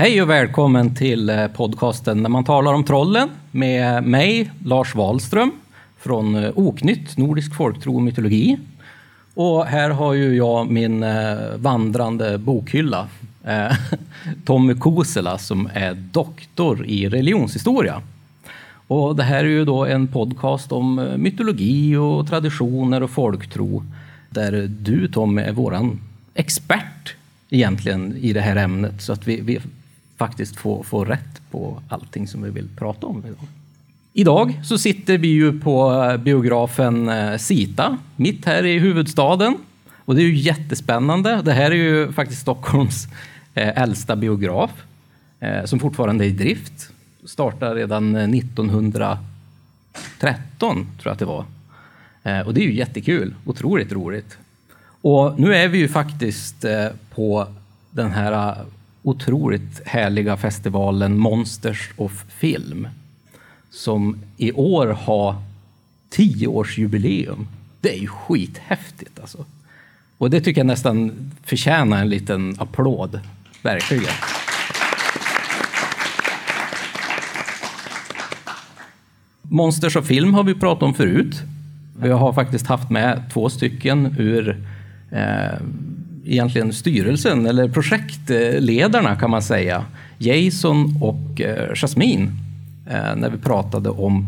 Hej och välkommen till eh, podcasten När man talar om trollen med mig, Lars Wahlström från eh, Oknytt, Nordisk folktro och mytologi. Och här har ju jag min eh, vandrande bokhylla, Tommy Kosela som är doktor i religionshistoria. Och det här är ju då en podcast om mytologi och traditioner och folktro där du Tommy är våran expert egentligen i det här ämnet så att vi, vi faktiskt få, få rätt på allting som vi vill prata om idag. Idag så sitter vi ju på eh, biografen eh, Sita, mitt här i huvudstaden. Och det är ju jättespännande. Det här är ju faktiskt Stockholms eh, äldsta biograf som fortfarande är i drift. Startade redan 1913, tror jag att det var. Och det är ju jättekul, otroligt roligt. Och nu är vi ju faktiskt på den här otroligt härliga festivalen Monsters of Film som i år har tioårsjubileum. Det är ju skithäftigt alltså. Och det tycker jag nästan förtjänar en liten applåd. Verkligen. Monsters of Film har vi pratat om förut. Vi har faktiskt haft med två stycken ur eh, egentligen styrelsen eller projektledarna kan man säga. Jason och eh, Jasmine eh, när vi pratade om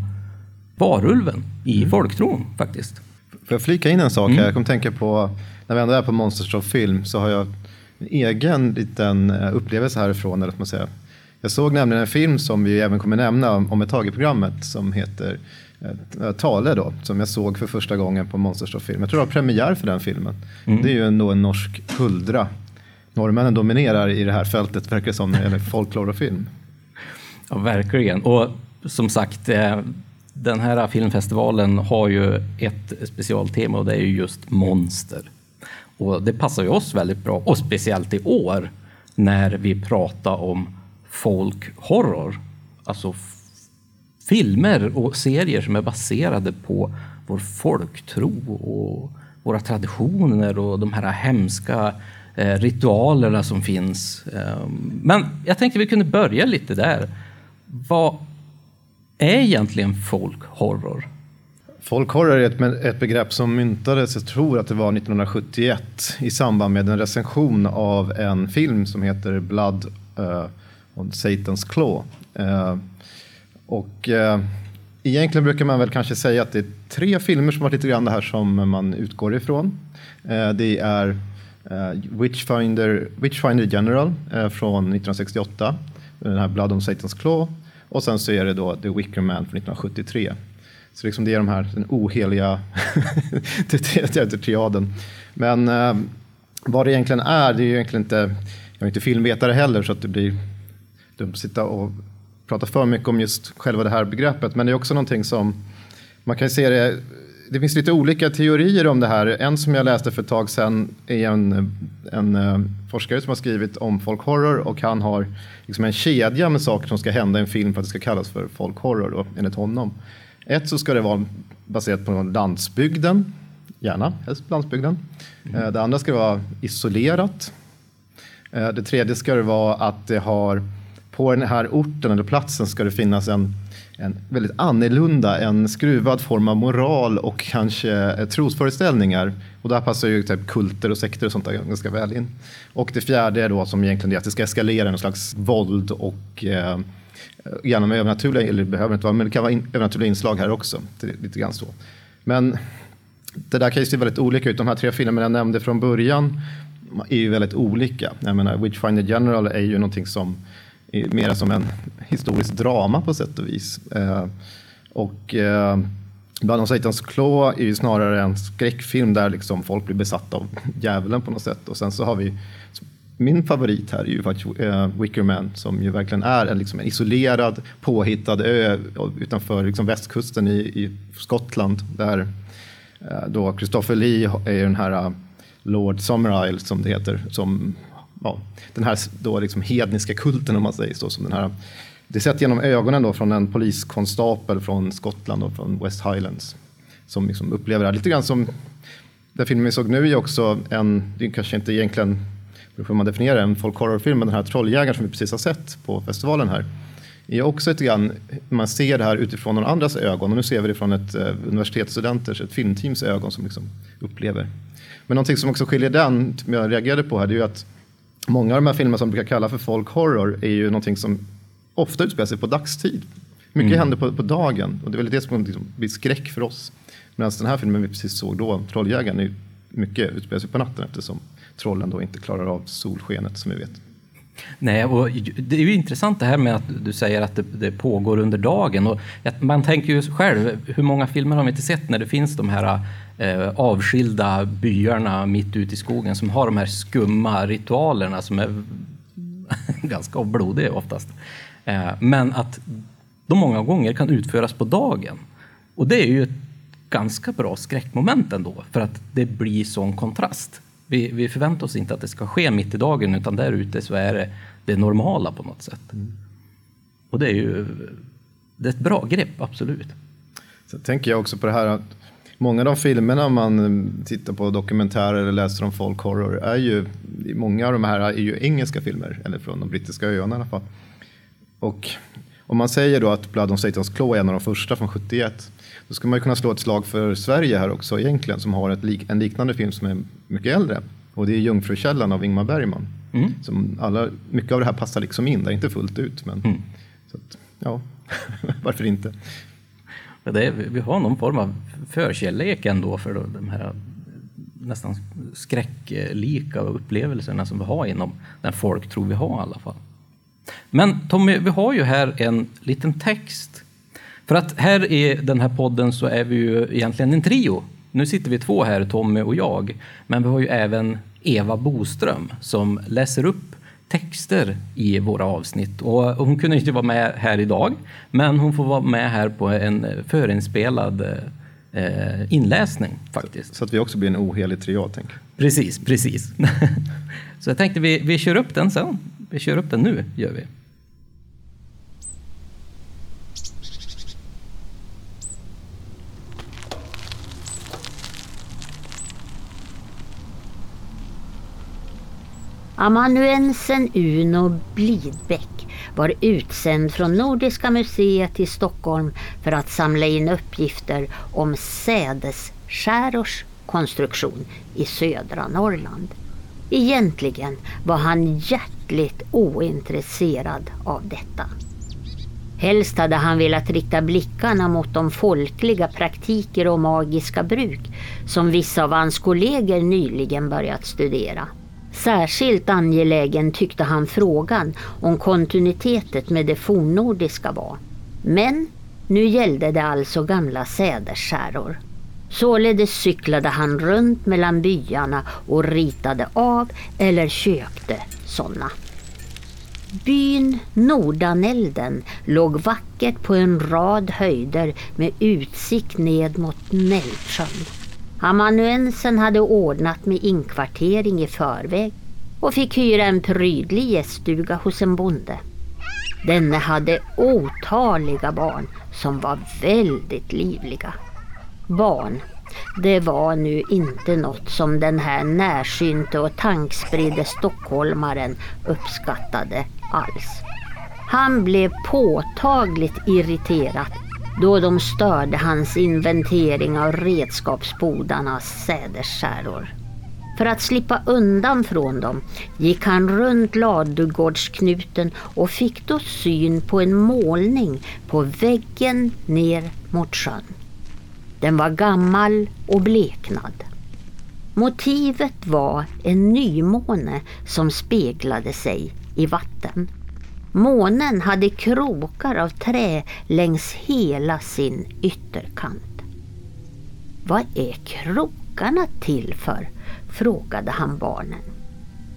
varulven i mm. folktron faktiskt. Får jag flika in en sak här? Mm. Jag kommer tänka på, när vi ändå är på Monsters of Film så har jag en egen liten eh, upplevelse härifrån. Eller man säga. Jag såg nämligen en film som vi även kommer nämna om ett tag i programmet som heter Tale då, som jag såg för första gången på Monsters of Film. Jag tror det var premiär för den filmen. Mm. Det är ju ändå en norsk huldra. Norrmännen dominerar i det här fältet, verkar det som, när det gäller folklore och film. Ja, verkligen. Och som sagt, eh, den här filmfestivalen har ju ett specialtema och det är ju just monster. Och det passar ju oss väldigt bra, och speciellt i år när vi pratar om folkhorror. Alltså filmer och serier som är baserade på vår folktro och våra traditioner och de här hemska eh, ritualerna som finns. Ehm, men jag tänkte vi kunde börja lite där. Vad är egentligen folkhorror? Folkhorror är ett, ett begrepp som myntades, jag tror att det var 1971 i samband med en recension av en film som heter Blood eh, uh, on Satan's Claw. Uh, och eh, egentligen brukar man väl kanske säga att det är tre filmer som varit lite grann det här som man utgår ifrån. Eh, det är eh, Witchfinder, Witchfinder General eh, från 1968, den här Blood on Satan's Claw. Och sen så är det då The Wicker Man från 1973. Så liksom det är de här, den oheliga triaden. Men eh, vad det egentligen är, det är ju egentligen inte, jag är inte filmvetare heller så att det blir dumt att sitta och prata för mycket om just själva det här begreppet, men det är också någonting som man kan se det det finns lite olika teorier om det här. En som jag läste för ett tag sedan är en, en uh, forskare som har skrivit om folkhorror och han har liksom en kedja med saker som ska hända i en film för att det ska kallas för folkhorror då, enligt honom. Ett så ska det vara baserat på landsbygden, gärna helst landsbygden. Mm. Uh, det andra ska vara isolerat. Uh, det tredje ska det vara att det har på den här orten eller platsen ska det finnas en, en väldigt annorlunda, en skruvad form av moral och kanske eh, trosföreställningar. Och där passar ju typ kulter och sekter och sånt där ganska väl in. Och det fjärde är då som egentligen är att det ska eskalera någon slags våld och eh, gärna med övernaturliga, eller det behöver inte vara, men det kan vara in, övernaturliga inslag här också. Det är lite grann så. Men det där kan ju se väldigt olika ut. De här tre filmerna jag nämnde från början är ju väldigt olika. Jag menar, Witchfinder General är ju någonting som mer som en historisk drama på sätt och vis. Eh, och eh, Bland Satan's Claw är ju snarare en skräckfilm där liksom folk blir besatta av djävulen på något sätt. Och sen så har vi min favorit här är ju faktiskt eh, Wicker Man som ju verkligen är en, liksom en isolerad påhittad ö utanför liksom västkusten i, i Skottland där då Christopher Lee är den här Lord Summerisle som det heter som ja, den här då liksom hedniska kulten om man säger så. Som den här, det är sett genom ögonen då från en poliskonstapel från Skottland och från West Highlands. Som liksom upplever det här lite grann som den filmen vi såg nu är också en, det är kanske inte egentligen hur man definierar en folk horrorfilm, men den här Trolljägaren som vi precis har sett på festivalen här, är också lite grann, man ser det här utifrån någon andras ögon och nu ser vi det från ett eh, universitetsstudenters, ett filmteams ögon som liksom upplever. Men någonting som också skiljer den, som jag reagerade på här, det är ju att många av de här filmerna som brukar kalla för folk horror är ju någonting som ofta utspelar sig på dagstid. Mycket mm. händer på, på dagen och det är väl det som liksom blir skräck för oss. Medan den här filmen vi precis såg då, Trolljägaren, är mycket utspelar sig på natten eftersom trollen då inte klarar av solskenet som vi vet. Nej, och det är ju intressant det här med att du säger att det, det pågår under dagen. Och man tänker ju själv, hur många filmer har vi inte sett när det finns de här eh, avskilda byarna mitt ute i skogen som har de här skumma ritualerna som är ganska blodiga oftast. Eh, men att de många gånger kan utföras på dagen. Och det är ju ett ganska bra skräckmoment ändå, för att det blir sån kontrast. Vi, vi förväntar oss inte att det ska ske mitt i dagen, utan där ute så är det det normala på något sätt. Mm. Och det är ju det är ett bra grepp, absolut. Så tänker jag också på det här att många av de filmerna man tittar på, dokumentärer eller läser om folk horror, är ju, många av de här är ju engelska filmer, eller från de brittiska öarna i alla fall. Och om man säger då att Blood on Satan's Claw är en av de första från 71, då ska man ju kunna slå ett slag för Sverige här också egentligen, som har ett lik, en liknande film som är mycket äldre. Och det är Jungfrukällan av Ingmar Bergman. Mm. Som alla, mycket av det här passar liksom in, det är inte fullt ut. Men, mm. så att, ja, varför inte? Det är, vi har någon form av förkärlek ändå för de här nästan skräcklika upplevelserna som vi har inom den folk tror vi har i alla fall. Men Tommy, vi har ju här en liten text. För att här i den här podden så är vi ju egentligen en trio. Nu sitter vi två här, Tommy och jag. Men vi har ju även Eva Boström som läser upp texter i våra avsnitt. Och hon kunde inte vara med här idag, men hon får vara med här på en förinspelad eh, inläsning faktiskt. Så att vi också blir en ohelig triad, tänker Precis, precis. Så jag tänkte vi, vi kör upp den sen. Vi kör upp den nu, gör vi. Amanuensen Uno Blidbäck var utsänd från Nordiska museet i Stockholm för att samla in uppgifter om sädesskärors konstruktion i södra Norrland. Egentligen var han hjärtligt ointresserad av detta. Helst hade han velat rikta blickarna mot de folkliga praktiker och magiska bruk som vissa av hans kollegor nyligen börjat studera. Särskilt angelägen tyckte han frågan om kontinuitetet med det fornnordiska var. Men nu gällde det alltså gamla säderskäror. Således cyklade han runt mellan byarna och ritade av eller köpte sådana. Byn Nordanälden låg vackert på en rad höjder med utsikt ned mot Näldsjön. Amanuensen hade ordnat med inkvartering i förväg och fick hyra en prydlig gäststuga hos en bonde. Denne hade otaliga barn som var väldigt livliga. Barn, det var nu inte något som den här närsynte och tankspridde stockholmaren uppskattade alls. Han blev påtagligt irriterad då de störde hans inventering av redskapsbodarnas sädesskäror. För att slippa undan från dem gick han runt ladugårdsknuten och fick då syn på en målning på väggen ner mot sjön. Den var gammal och bleknad. Motivet var en nymåne som speglade sig i vatten. Månen hade krokar av trä längs hela sin ytterkant. Vad är krokarna till för? frågade han barnen.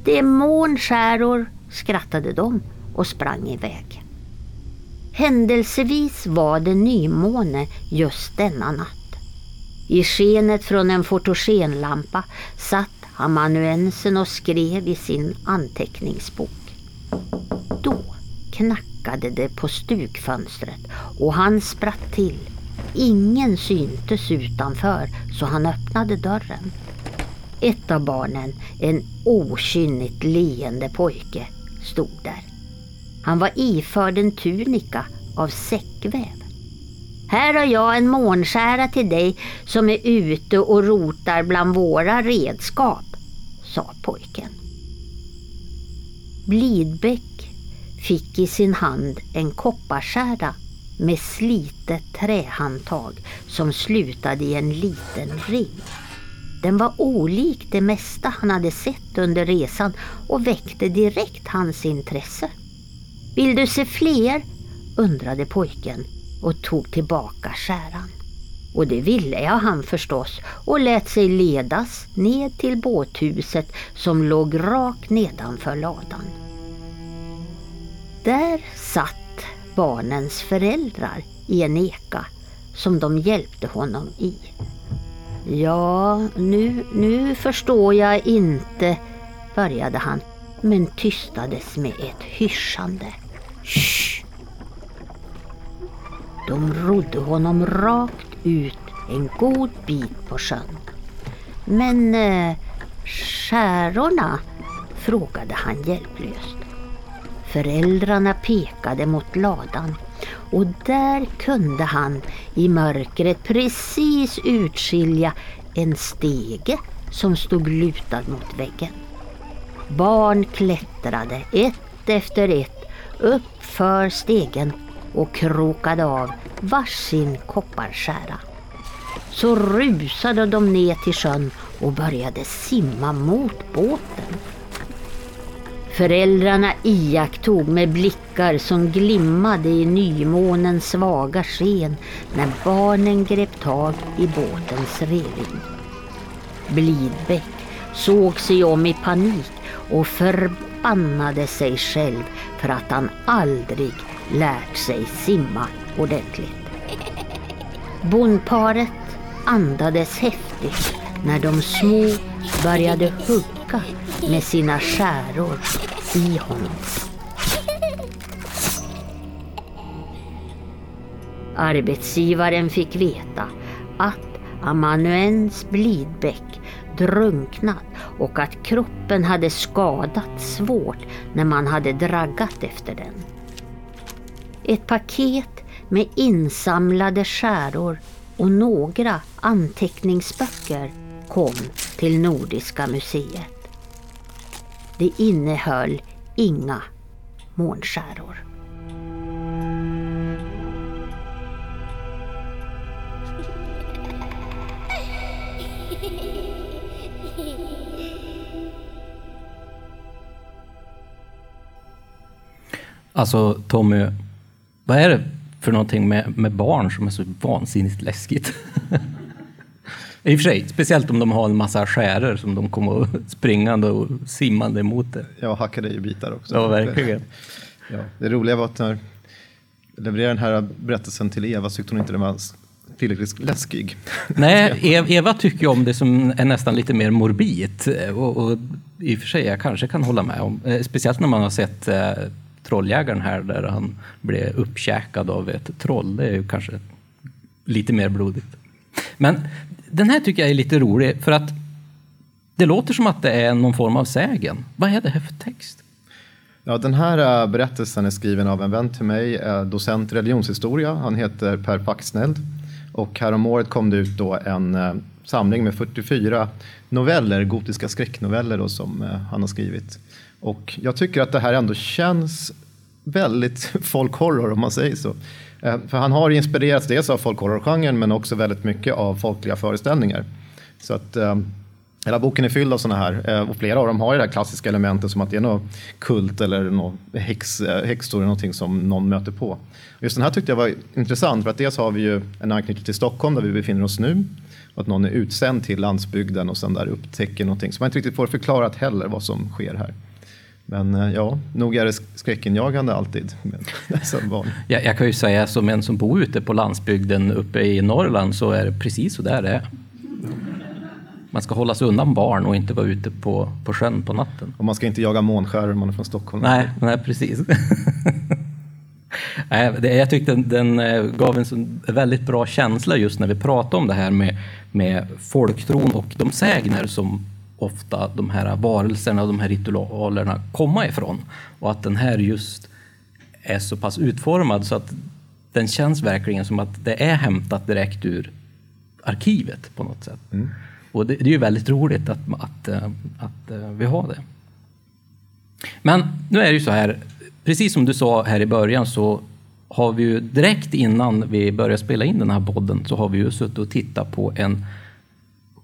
Det är månskäror, skrattade de och sprang iväg. Händelsevis var det nymåne just denna natt. I skenet från en fotogenlampa satt amanuensen och skrev i sin anteckningsbok. Då knackade det på stugfönstret och han spratt till. Ingen syntes utanför så han öppnade dörren. Ett av barnen, en okynnigt leende pojke, stod där. Han var iförd en tunika av säckväv. Här har jag en månskära till dig som är ute och rotar bland våra redskap, sa pojken. Blidbäck fick i sin hand en kopparskära med slitet trähandtag som slutade i en liten ring. Den var olik det mesta han hade sett under resan och väckte direkt hans intresse. Vill du se fler? undrade pojken och tog tillbaka skäran. Och det ville jag han förstås och lät sig ledas ned till båthuset som låg rakt nedanför ladan. Där satt barnens föräldrar i en eka som de hjälpte honom i. Ja, nu, nu förstår jag inte, började han, men tystades med ett hyschande. Shh! De rodde honom rakt ut en god bit på sjön. Men eh, skärorna? frågade han hjälplöst. Föräldrarna pekade mot ladan och där kunde han i mörkret precis utskilja en stege som stod lutad mot väggen. Barn klättrade ett efter ett upp för stegen och krokade av varsin kopparskära. Så rusade de ner till sjön och började simma mot båten. Föräldrarna iakttog med blickar som glimmade i nymånens svaga sken när barnen grep tag i båtens reling. Blidbäck såg sig om i panik och förbannade sig själv för att han aldrig lärt sig simma ordentligt. Bondparet andades häftigt när de små började hugga med sina skäror i honom. Arbetsgivaren fick veta att amanuens Blidbäck drunknat och att kroppen hade skadats svårt när man hade draggat efter den. Ett paket med insamlade skäror och några anteckningsböcker kom till Nordiska museet. Det innehöll inga månskäror. Alltså Tommy, vad är det för någonting med, med barn som är så vansinnigt läskigt? I och för sig, speciellt om de har en massa skäror som de kommer springande och simmande emot det. Ja, hackade i bitar också. Ja, verkligen. Ja, det roliga var att när jag levererade den här berättelsen till Eva så tyckte hon inte den var tillräckligt läskig. Nej, Eva tycker om det som är nästan lite mer morbid. Och, och i och för sig, jag kanske kan hålla med om, eh, speciellt när man har sett eh, Trolljägaren här där han blev uppkäkad av ett troll. Det är ju kanske lite mer blodigt. Men den här tycker jag är lite rolig för att det låter som att det är någon form av sägen. Vad är det här för text? Ja, den här äh, berättelsen är skriven av en vän till mig, äh, docent i religionshistoria. Han heter Per Paxneld. Och häromåret kom det ut då en äh, samling med 44 noveller, gotiska skräcknoveller då, som han har skrivit. Och jag tycker att det här ändå känns väldigt folkhorror om man säger så. Eh, för han har inspirerats dels av folkhorrorgenren men också väldigt mycket av folkliga föreställningar. Så att ehm, Hela boken är fylld av sådana här eh, och flera av dem har ju det här klassiska elementet som att det är någon kult eller någon häx, eh, häxor eller någonting som någon möter på. Just den här tyckte jag var intressant för att dels har vi ju en anknytning till Stockholm där vi befinner oss nu och att någon är utsänd till landsbygden och sen där upptäcker någonting så man inte riktigt får förklarat heller vad som sker här. Men ja, nog är det skräckinjagande alltid. Som barn. Jag, jag kan ju säga som en som bor ute på landsbygden uppe i Norrland så är det precis så där det är. Man ska hålla sig undan barn och inte vara ute på, på sjön på natten. Och man ska inte jaga månskäror om man är från Stockholm. Nej, nej precis. jag tyckte den gav en väldigt bra känsla just när vi pratade om det här med, med folktron och de sägner som ofta de här varelserna och de här ritualerna komma ifrån. Och att den här just är så pass utformad så att den känns verkligen som att det är hämtat direkt ur arkivet på något sätt. Mm. Och det, det, är ju väldigt roligt att, att, att, att eh, vi har det. Men nu är det ju så här, precis som du sa här i början så har vi ju direkt innan vi började spela in den här podden så har vi ju suttit och tittat på en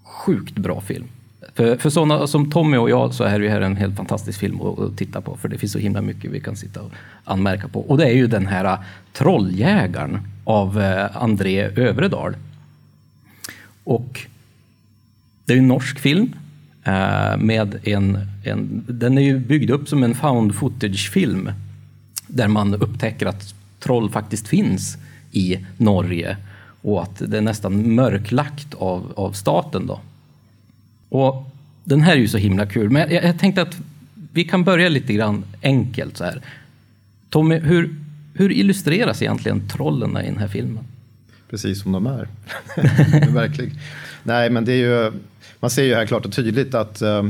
sjukt bra film. För, för sådana som Tommy och jag så är det här en helt fantastisk film att, att, titta på för det finns så himla mycket vi kan sitta och anmärka på. Och det är ju den här äh, Trolljägaren av eh, André Övredal. Och det är en norsk film eh, med en, en... Den är ju byggd upp som en found footage-film där man upptäcker att troll faktiskt finns i Norge och att det är nästan mörklagt av, av staten. Då. Och den här är ju så himla kul, men jag, jag tänkte att vi kan börja lite grann enkelt så här. Tommy, hur, hur illustreras egentligen trollen i den här filmen? Precis som de är. Verkligen. Nej, men det är ju, man ser ju här klart och tydligt att eh,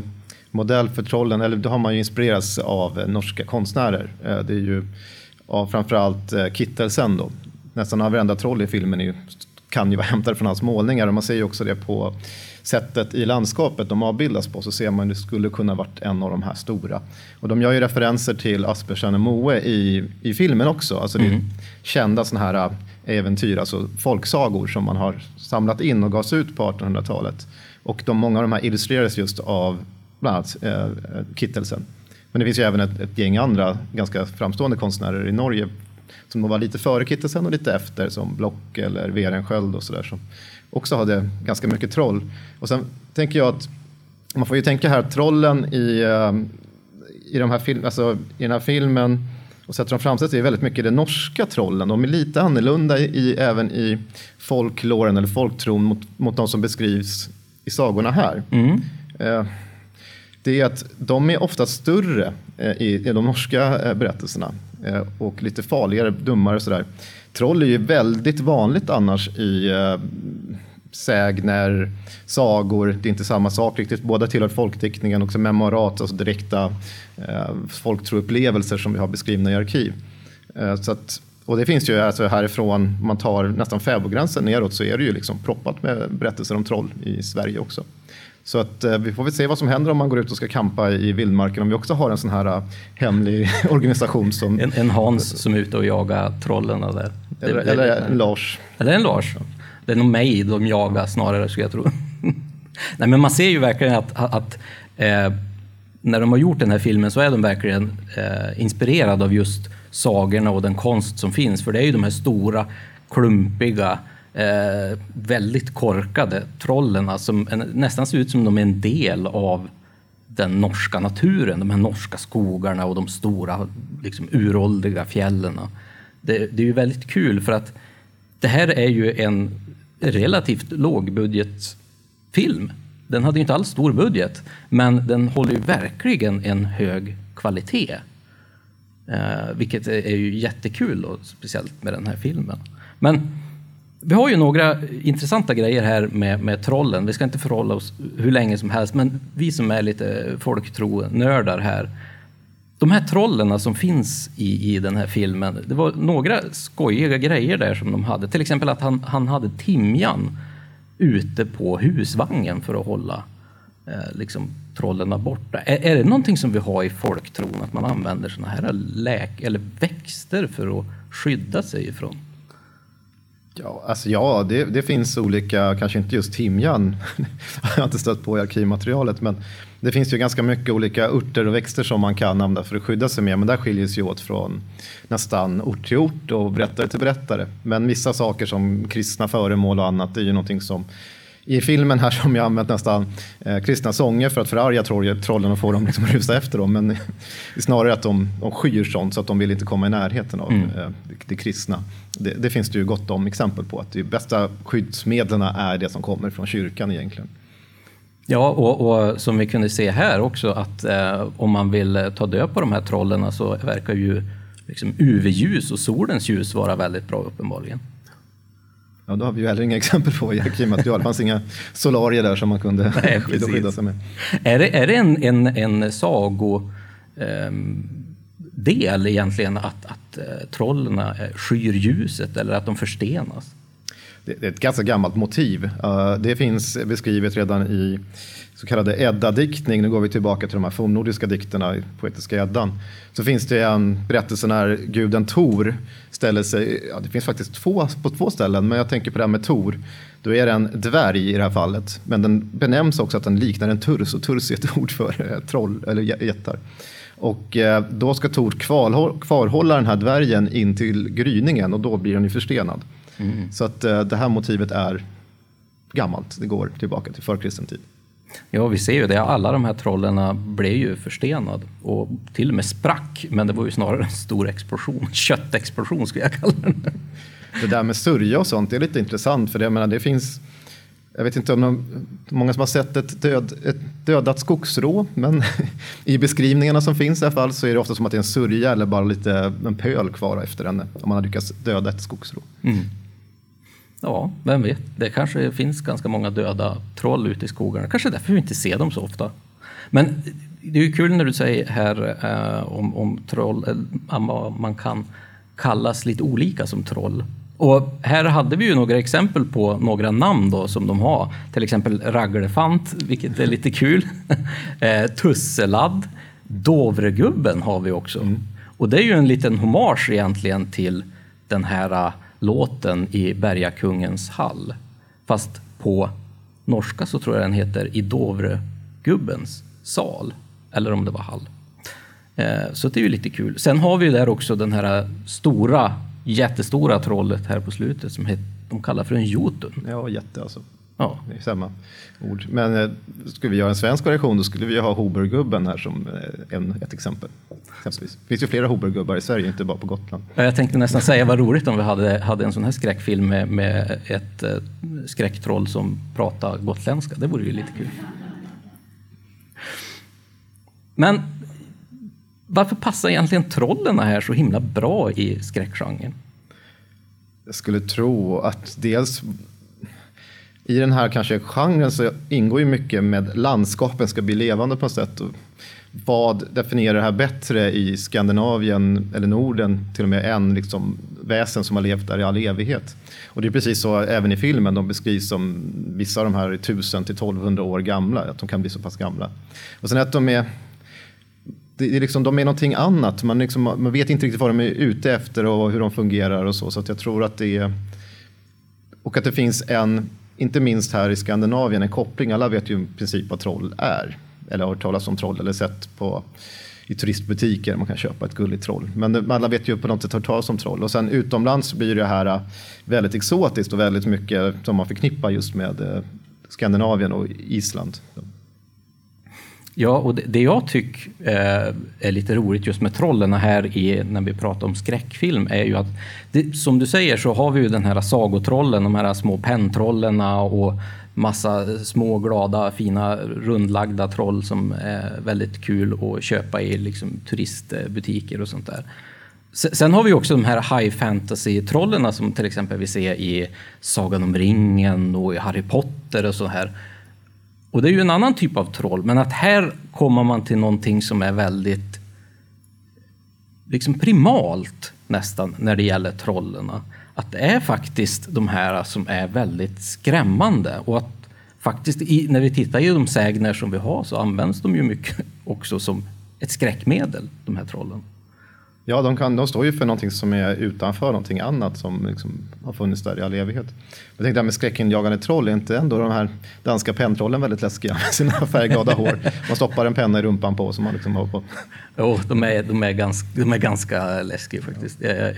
modell för trollen, eller då har man ju inspirerats av eh, norska konstnärer. Eh, det är ju av framförallt eh, Kittelsen då. Nästan varenda troll i filmen är ju, kan ju vara hämtade från hans målningar och man ser ju också det på sättet i landskapet de avbildas på så ser man att det skulle kunna varit en av de här stora. Och de gör ju referenser till Aspersen och Moe i, i filmen också. Alltså det är mm. kända sådana här äh, äventyr, alltså folksagor som man har samlat in och gavs ut på 1800-talet. Och de, många av de här illustrerades just av bland annat eh, Kittelsen. Men det finns ju även ett, ett gäng andra ganska framstående konstnärer i Norge som var lite före Kittelsen och lite efter som Block eller Werenskjöld och sådär som också hade ganska mycket troll. Och sen tänker jag att man får ju tänka här trollen i, eh, i, de här film, alltså, i den här filmen och sätter de framställs är väldigt mycket de norska trollen. De är lite annorlunda i, även i folklåren eller folktron mot, mot de som beskrivs i sagorna här. Mm. Eh, det är att de är ofta större eh, i, i de norska berättelserna Eh, och lite farligare, dummare och sådär. Troll är ju väldigt vanligt annars i eh, sägner, sagor. Det är inte samma sak riktigt. Båda tillhör folkdiktningen, också memorat, alltså direkta eh, folktroupplevelser som vi har beskrivna i arkiv. Eh, så att, och det finns ju alltså härifrån, man tar nästan fäbodgränsen neråt så är det ju liksom proppat med berättelser om troll i Sverige också. Så att, eh, vi får väl se vad som händer om man går ut och ska kampa i vildmarken. Om vi också har en sån här uh, hemlig organisation som... En, en, Hans som är ute och jagar trollen där. Eller, det, eller en Lars. Eller en Lars. Det är nog mig de jagar snarare, skulle jag tro. Nej, men man ser ju verkligen att, att eh, när de har gjort den här filmen så är de verkligen eh, inspirerade av just sagorna och den konst som finns. För det är ju de här stora, klumpiga, eh, väldigt korkade trollen som nästan ser ut som de är en del av den norska naturen, de här norska skogarna och de stora liksom, uråldriga fjällen. Det, det är ju väldigt kul för att det här är ju en relativt lågbudgetfilm. Den hade inte alls stor budget, men den håller ju verkligen en hög kvalitet. Eh, vilket är, är ju jättekul, då, speciellt med den här filmen. Men vi har ju några intressanta grejer här med, med trollen. Vi ska inte förhålla oss hur länge som helst, men vi som är lite folktro-nördar här. De här trollen som finns i, i den här filmen, det var några skojiga grejer där som de hade. Till exempel att han, han hade timjan ute på husvagnen för att hålla eh, liksom, trollen borta. Är, är det någonting som vi har i folktron, att man använder sådana här läk eller växter för att skydda sig ifrån? Ja, alltså ja det, det, finns olika, kanske inte just timjan, jag har inte stött på i arkivmaterialet, men det finns ju ganska mycket olika örter och växter som man kan använda för att skydda sig med, men där skiljer sig åt från nästan ort till ort och berättare till berättare. Men vissa saker som kristna föremål och annat, det är ju någonting som i filmen här som jag använt nästan eh, kristna sånger för att förarga trollen och få dem liksom rusa efter dem. Men snarare att de, de skyr sånt så att de vill inte komma i närheten av mm. eh, det, det, kristna. Det, det, finns det ju gott om exempel på. Att de bästa skyddsmedlen är det som kommer från kyrkan egentligen. Ja, och, och som vi kunde se här också att eh, om man vill ta död på de här trollen så verkar ju liksom UV-ljus och solens ljus vara väldigt bra uppenbarligen. Ja, då har vi ju heller inga exempel på arkivmaterial. Det fanns inga solarier där som man kunde Nej, skydda, skydda sig med. Är det, är det en, en, en sago... ehm, del egentligen att, att eh, trollen eh, skyr ljuset eller att de förstenas? Det det är ett ganska gammalt motiv. Eh, Det finns beskrivet redan i så kallade Edda-diktning. Nu går vi tillbaka till de här fornnordiska dikterna i poetiska Eddan. Så finns det en berättelse när guden Tor ställer sig, ja, det finns faktiskt två, på två ställen, men jag tänker på det här med Tor. Då är det en dvärg i det här fallet, men den benämns också att den liknar en turs och turs är ett ord för eh, troll eller jä- jättar. Och eh, då ska Tor kvarhå- kvarhålla den här dvärgen in till gryningen och då blir den ju förstenad. Så att eh, det här motivet är gammalt, det går tillbaka till förkristen tid. Ja, vi ser ju det. Alla de här trollen blev ju förstenad och till och med sprack. Men det var ju snarare en stor explosion. Köttexplosion skulle jag kalla den. Det där med sörja och sånt är lite intressant för det, jag menar, det finns jag vet inte om de, många som har sett ett, död, ett dödat skogsrå, men i beskrivningarna som finns i alla fall så är det ofta som att det är en sörja eller bara lite en pöl kvar efter henne om man har lyckats döda ett skogsrå. Ja, vem vet? Det kanske finns ganska många döda troll ute i skogarna. Kanske därför vi inte ser dem så ofta. Men det är ju kul när du säger här eh, om, om troll, eh, man kan kallas lite olika som troll. Och här hade vi ju några exempel på några namn då som de har. Till exempel Raglefant, vilket är lite kul. eh, Tusseladd. Dovregubben har vi också. Och det är ju en liten hommage egentligen till den här eh, låten i Bergakungens hall. Fast på norska så tror jag den heter I Dovregubbens sal. Eller om det var hall. Eh, så det är ju lite kul. Sen har vi ju där också den här stora, jättestora trollet här på slutet som de kallar för en jotun. Ja, jätte alltså. Ja. Det är samma ord. Men eh, skulle vi göra en svensk variation då skulle vi ha Hobergubben här som eh, en, ett exempel. Exempelvis. Det finns ju flera Hobergubbar i Sverige, inte bara på Gotland. Jag tänkte nästan säga vad roligt om vi hade, hade en sån här skräckfilm med, med ett eh, skräcktroll som pratar gotländska. Det vore ju lite kul. Men varför passar egentligen trollen här så himla bra i skräckgenren? Jag skulle tro att dels i den här kanske genren så ingår ju mycket med landskapen ska bli levande på något sätt. Och vad definierar det här bättre i Skandinavien eller Norden till och med än liksom väsen som har levt där i all evighet? Och det är precis så även i filmen, de beskrivs som vissa av de här är 1000 till 1200 år gamla, att de kan bli så pass gamla. Och sen att de är det är liksom, de är någonting annat. Man, liksom, man vet inte riktigt vad de är ute efter och hur de fungerar och så. Så att jag tror att det är... Och att det finns en, inte minst här i Skandinavien, en koppling. Alla vet ju i princip vad troll är. Eller har hört talas om troll eller sett på i turistbutiker. Man kan köpa ett gulligt troll. Men alla vet ju på något sätt hört talas om troll. Och sen utomlands blir det här äh, väldigt exotiskt och väldigt mycket som man förknippar just med äh, Skandinavien och Island. Ja, och det, det jag tycker eh, är lite roligt just med trollen här i, när vi pratar om skräckfilm är ju att det, som du säger så har vi ju den här sagotrollen, de här små penntrollerna och massa små glada fina rundlagda troll som är väldigt kul att köpa i liksom, turistbutiker och sånt där. Sen har vi också de här high fantasy-trollerna som till exempel vi ser i Sagan om ringen och i Harry Potter och så här. Och det är ju en annan typ av troll, men att här kommer man till någonting som är väldigt liksom primalt nästan när det gäller trollerna. Att det är faktiskt de här som är väldigt skrämmande och att faktiskt i, när vi tittar i de sägner som vi har så används de ju mycket också som ett skräckmedel, de här trollen. Ja, de, kan, de står ju för någonting som är utanför någonting annat som liksom har funnits där i all evighet. Jag tänkte det här med skräckinjagande troll, är inte ändå de här danska penntrollen väldigt läskiga med sina färgglada hår? Man stoppar en penna i rumpan på som man liksom har på. Jo, de är, de är, ganska, de är ganska läskiga faktiskt. Det är,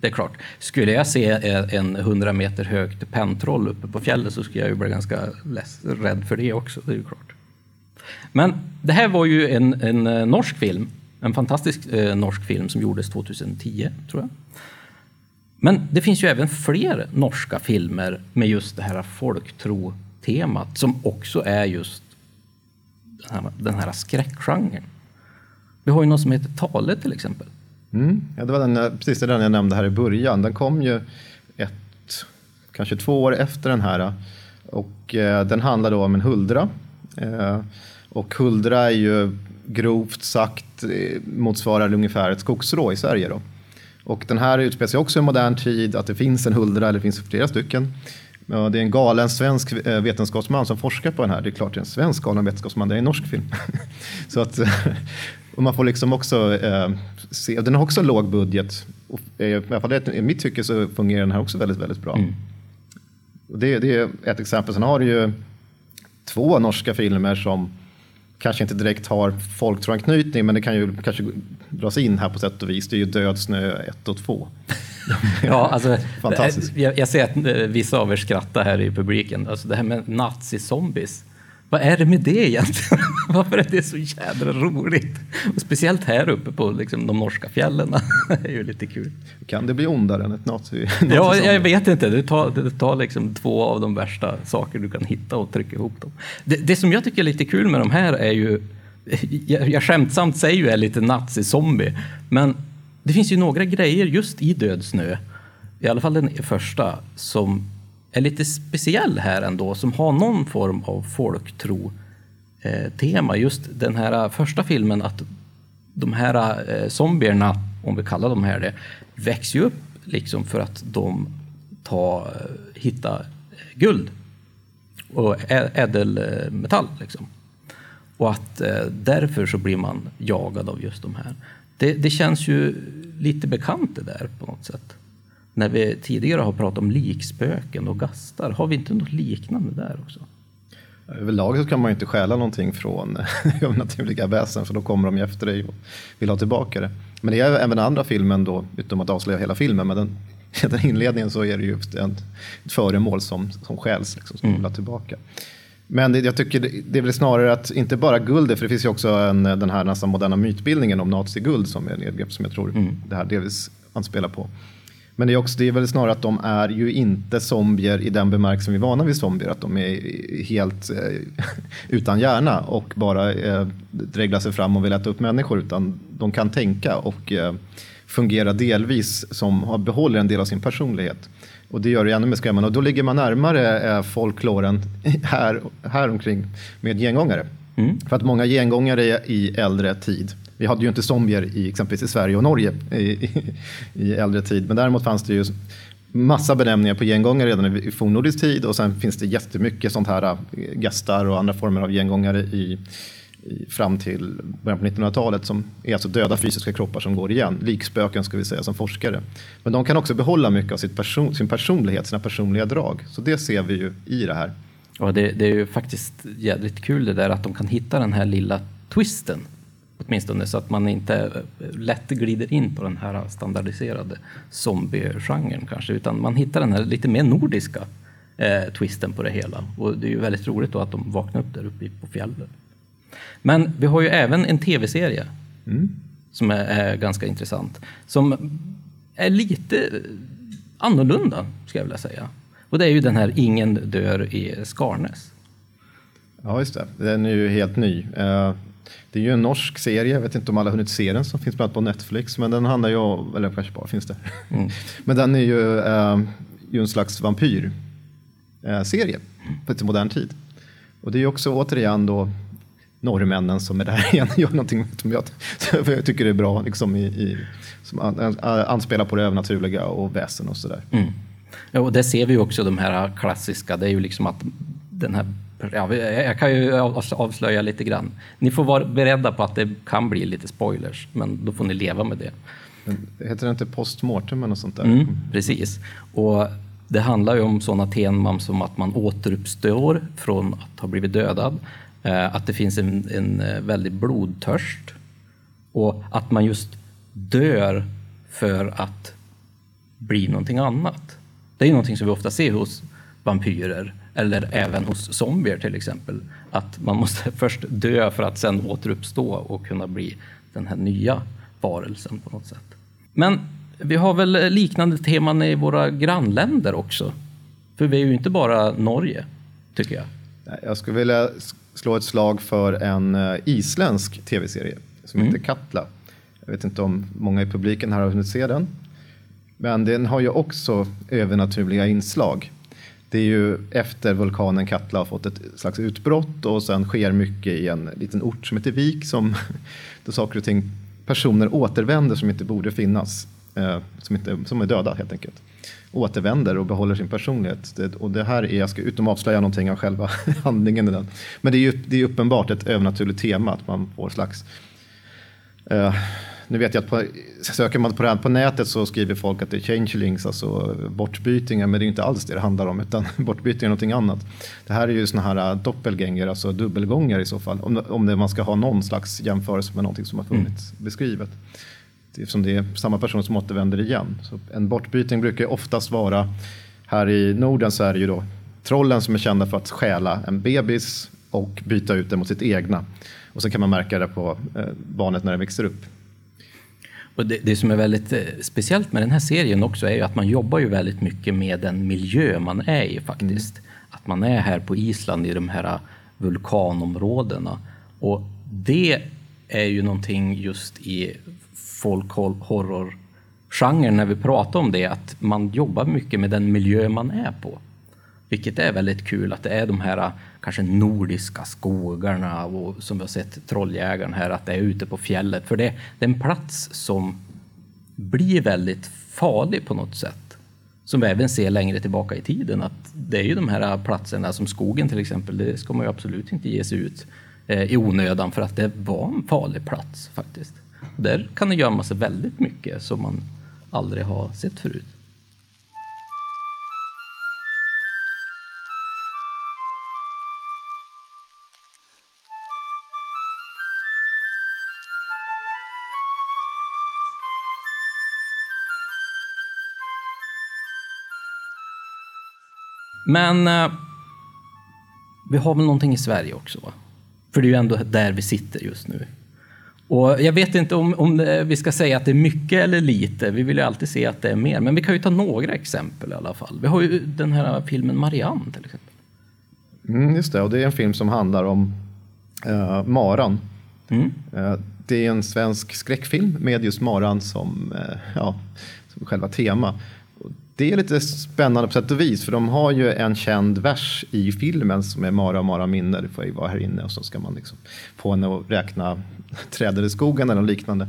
det är klart. Skulle jag se en 100 meter högt penntroll uppe på fjället så skulle jag ju bli ganska rädd för det också. Det är ju klart. Men det här var ju en, en eh, norsk film. En fantastisk eh, norsk film som gjordes 2010, tror jag. Men det finns ju även fler norska filmer med just det här folktro-temat som också är just den här, den här skräckgenren. Vi har ju något som heter Tale till exempel. Mm. Ja, det var den, eh, precis den jag nämnde här i början. Den kom ju ett, kanske två år efter den här. Och eh, den handlar då om en huldra. Eh, och huldra är ju grovt sagt eh, motsvarar ungefär ett skogsrå i Sverige. Då. Och den här utspelar sig också i modern tid, att det finns en huldra, eller det finns flera stycken. Det är en galen svensk eh, vetenskapsman som forskar på den här. Det är klart det är en svensk galen vetenskapsman, det är en norsk film. Så att, och man får liksom också eh, se, den har också låg budget. Och, eh, I alla fall i mitt tycke så fungerar den här också väldigt, väldigt bra. Mm. Det, det är ett exempel. Sen har du ju två norska filmer som kanske inte direkt har folktroanknytning, men det kan ju kanske dras in här på sätt och vis. Det är ju Död snö 1 och 2. ja, alltså, Fantastiskt. Jag, jag, ser att eh, vissa av er skrattar här i publiken. Alltså det här med nazi-zombies. Vad är det med det egentligen? Varför är det så jädra roligt? Och speciellt här uppe på liksom, de norska fjällen. det är ju lite kul. Kan det bli ondare än ett nazi? ja, jag vet inte. Det tar, det tar liksom två av de värsta saker du kan hitta och trycka ihop dem. Det, det som jag tycker är lite kul med de här är ju, jag, jag skämtsamt säger ju är lite nazi-zombie, men det finns ju några grejer just i Död snö, i alla fall den första, som är lite speciell här ändå, som har någon form av folktro-tema. Eh, just den här eh, första filmen, att de här eh, zombierna, om vi kallar dem här det, växer ju upp liksom för att de tar, hittar guld och ädelmetall. Liksom. Och att därför så blir man jagad av just de här. Det, det känns ju lite bekant det där på något sätt när vi tidigare har pratat om likspöken och gastar, har vi inte något liknande där också? Överlag så kan man ju inte stjäla någonting från övernaturliga väsen för då kommer de ju efter dig och vill ha tillbaka det. Men det är även andra filmen då, utom att avslöja hela filmen, men den, den inledningen så är det en, ett föremål som, som stjäls, liksom, som mm. vill ha tillbaka. Men det, jag tycker det, det är väl snarare att inte bara guldet, för det finns ju också en, den här nästan moderna mytbildningen om naziguld som är nedgrepp som jag tror mm. det här delvis anspelar på. Men det är, också, det är väl snarare att de är ju inte zombier i den bemärkelsen vi är vana vid zombier. Att de är helt eh, utan hjärna och bara eh, dreglar sig fram och vill äta upp människor. Utan de kan tänka och eh, fungera delvis som behåller en del av sin personlighet. Och det gör det ännu mer skrämmande. Och då ligger man närmare eh, folkloren här, här omkring med gengångare. Mm. För att många gengångare i äldre tid vi hade ju inte zombier i exempelvis i Sverige och Norge i, i, i äldre tid, men däremot fanns det ju massa benämningar på gengångare redan i fornnordisk tid och sen finns det jättemycket sånt här äh, gastar och andra former av gengångare i, i, fram till början på 1900-talet som är alltså döda fysiska kroppar som går igen. Likspöken ska vi säga som forskare. Men de kan också behålla mycket av sitt person, sin personlighet, sina personliga drag. Så det ser vi ju i det här. Ja, det, det är ju faktiskt jävligt kul det där att de kan hitta den här lilla twisten Åtminstone så att man inte lätt glider in på den här standardiserade zombie-genren kanske, utan man hittar den här lite mer nordiska eh, twisten på det hela. Och det är ju väldigt roligt då att de vaknar upp där uppe på fjällen. Men vi har ju även en tv-serie mm. som är, är, ganska intressant, som är lite annorlunda, ska jag vilja säga. Och det är ju den här Ingen dör i Skarnäs. Ja, just det. Den är ju helt ny. Uh, det är ju en norsk serie, jag vet inte om alla hunnit se den, som finns bland på Netflix. Men den handlar ju om, eller kanske bara finns det. Mm. men den är ju, äh, ju en slags vampyrserie äh, för modern tid. Och det är ju också återigen då norrmännen som är där igen gör någonting som jag, jag tycker är bra, liksom i, i, som an, anspelar på det övernaturliga och väsen och sådär. Mm. Ja, och det ser vi också de här klassiska, det är ju liksom att den här ja, jag kan ju avslöja lite grann. Ni får vara beredda på att det kan bli lite spoilers, men då får ni leva med det. Heter det inte postmortem eller sånt där? Mm, precis. Och det handlar ju om sådana teman som att man återuppstår från att ha blivit dödad, eh, att det finns en, en eh, väldig blodtörst och att man just dör för att bli någonting annat. Det är ju någonting som vi ofta ser hos vampyrer eller även hos zombier till exempel. Att man måste först dö för att sen återuppstå och kunna bli den här nya varelsen på något sätt. Men vi har väl liknande teman i våra grannländer också? För vi är ju inte bara Norge, tycker jag. Jag skulle vilja slå ett slag för en eh, isländsk tv-serie som mm. heter Katla. Jag vet inte om många i publiken här har hunnit se den. Men den har ju också övernaturliga inslag. det är ju efter vulkanen Katla har fått ett slags utbrott och sen sker mycket i en liten ort som heter Vik som då saker och ting, personer återvänder som inte borde finnas, eh, som, inte, som är döda helt enkelt. Återvänder och behåller sin personlighet. Det, och det här är, jag ska utom avslöja någonting av själva handlingen i den. Men det är ju det är uppenbart ett övernaturligt tema att man får slags eh, nu vet jag att på, söker man på det här på nätet så skriver folk att det är changelings, alltså bortbytingar, men det är inte alls det det handlar om, utan bortbytingar är någonting annat. Det här är ju sådana här äh, doppelgänger, alltså dubbelgångar i så fall, om, om det, man ska ha någon slags jämförelse med någonting som har funnits mm. beskrivet. Eftersom det är samma person som återvänder igen. Så en bortbyting brukar oftast vara, här i Norden så är det ju då trollen som är kända för att stjäla en bebis och byta ut den mot sitt egna. Och så kan man märka det på eh, barnet när det växer upp. Och det, det, som är väldigt eh, speciellt med den här serien också är ju att man jobbar ju väldigt mycket med den miljö man är i faktiskt. Mm. Att man är här på Island i de här eh, vulkanområdena. Och det är ju någonting just i folkhorror-genren när vi pratar om det, att man jobbar mycket med den miljö man är på. Vilket är väldigt kul att det är de här äh, kanske nordiska skogarna och som vi har sett Trolljägaren här, att det är ute på fjället. För det, det är en plats som blir väldigt farlig på något sätt. Som vi även ser längre tillbaka i tiden, att det är ju de här äh, platserna som skogen till exempel, det ska man ju absolut inte ge sig ut äh, i onödan för att det var en farlig plats faktiskt. Där kan det gömma sig väldigt mycket som man aldrig har sett förut. Men eh, vi har väl någonting i Sverige också? Va? För det är ju ändå där vi sitter just nu. Och jag vet inte om, om det, vi ska säga att det är mycket eller lite. Vi vill ju alltid se att det är mer. Men vi kan ju ta några exempel i alla fall. Vi har ju den här filmen Marianne till exempel. Mm, just det, och det är en film som handlar om uh, maran. Mm. Uh, det är en svensk skräckfilm med just maran som, uh, ja, som själva tema. Det är lite spännande på sätt och vis, för de har ju en känd vers i filmen som är Mara, Mara minne, det får ju vara här inne och så ska man liksom få henne att räkna träden i skogen eller liknande.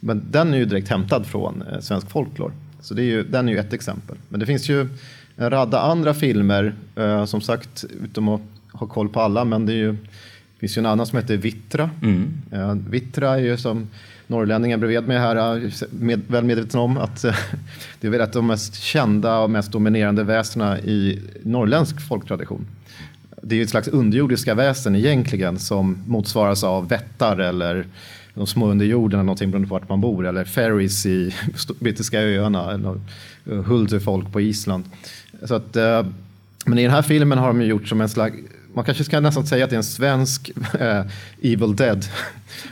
Men den är ju direkt hämtad från eh, svensk folklore. Så det är ju, den är ju ett exempel. Men det finns ju en radda andra filmer, eh, som sagt, utom att ha koll på alla, men det är ju, finns ju en annan som heter Vittra. Mm. Eh, Vittra är ju som Norrlänningar bredvid mig här äh, med, väl medveten om att äh, det är väl ett av de mest kända och mest dominerande väsena i norrländsk folktradition. Det är ju ett slags underjordiska väsen egentligen som motsvaras av vättar eller de små under jorden eller någonting beroende på vart man bor eller ferries i brittiska öarna eller Hulterfolk på Island. Så att, äh, men i den här filmen har de gjort som en slags man kanske ska nästan säga att det är en svensk äh, Evil Dead.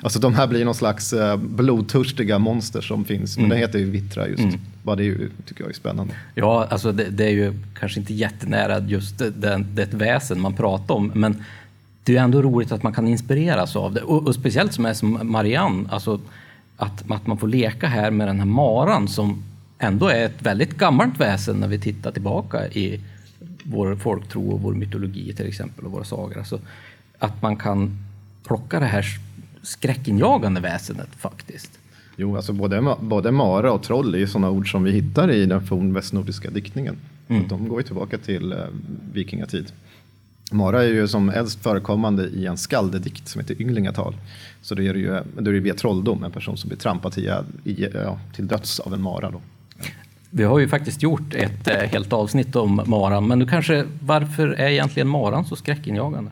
Alltså de här blir någon slags äh, blodtörstiga monster som finns. Men mm. den heter ju Vittra just. Mm. Bara det tycker jag är spännande. Ja, alltså det, det är ju kanske inte jättenära just det, det väsen man pratar om. Men det är ändå roligt att man kan inspireras av det. Och, och speciellt som är som Marianne, alltså att, att man får leka här med den här maran som ändå är ett väldigt gammalt väsen när vi tittar tillbaka i vår folktro och vår mytologi till exempel och våra sagor. Alltså, att man kan plocka det här skräckinjagande väsendet faktiskt. Jo, alltså både, både mara och troll är ju sådana ord som vi hittar i den fornvästnordiska diktningen. Mm. De går ju tillbaka till eh, vikingatid. Mara är ju som äldst förekommande i en skaldedikt som heter Ynglingatal. Så det är det ju då är det via trolldom, en person som blir trampad till, ja, till döds av en mara. Då. Vi har ju faktiskt gjort ett eh, helt avsnitt om maran, men du kanske, varför är egentligen maran så skräckinjagande?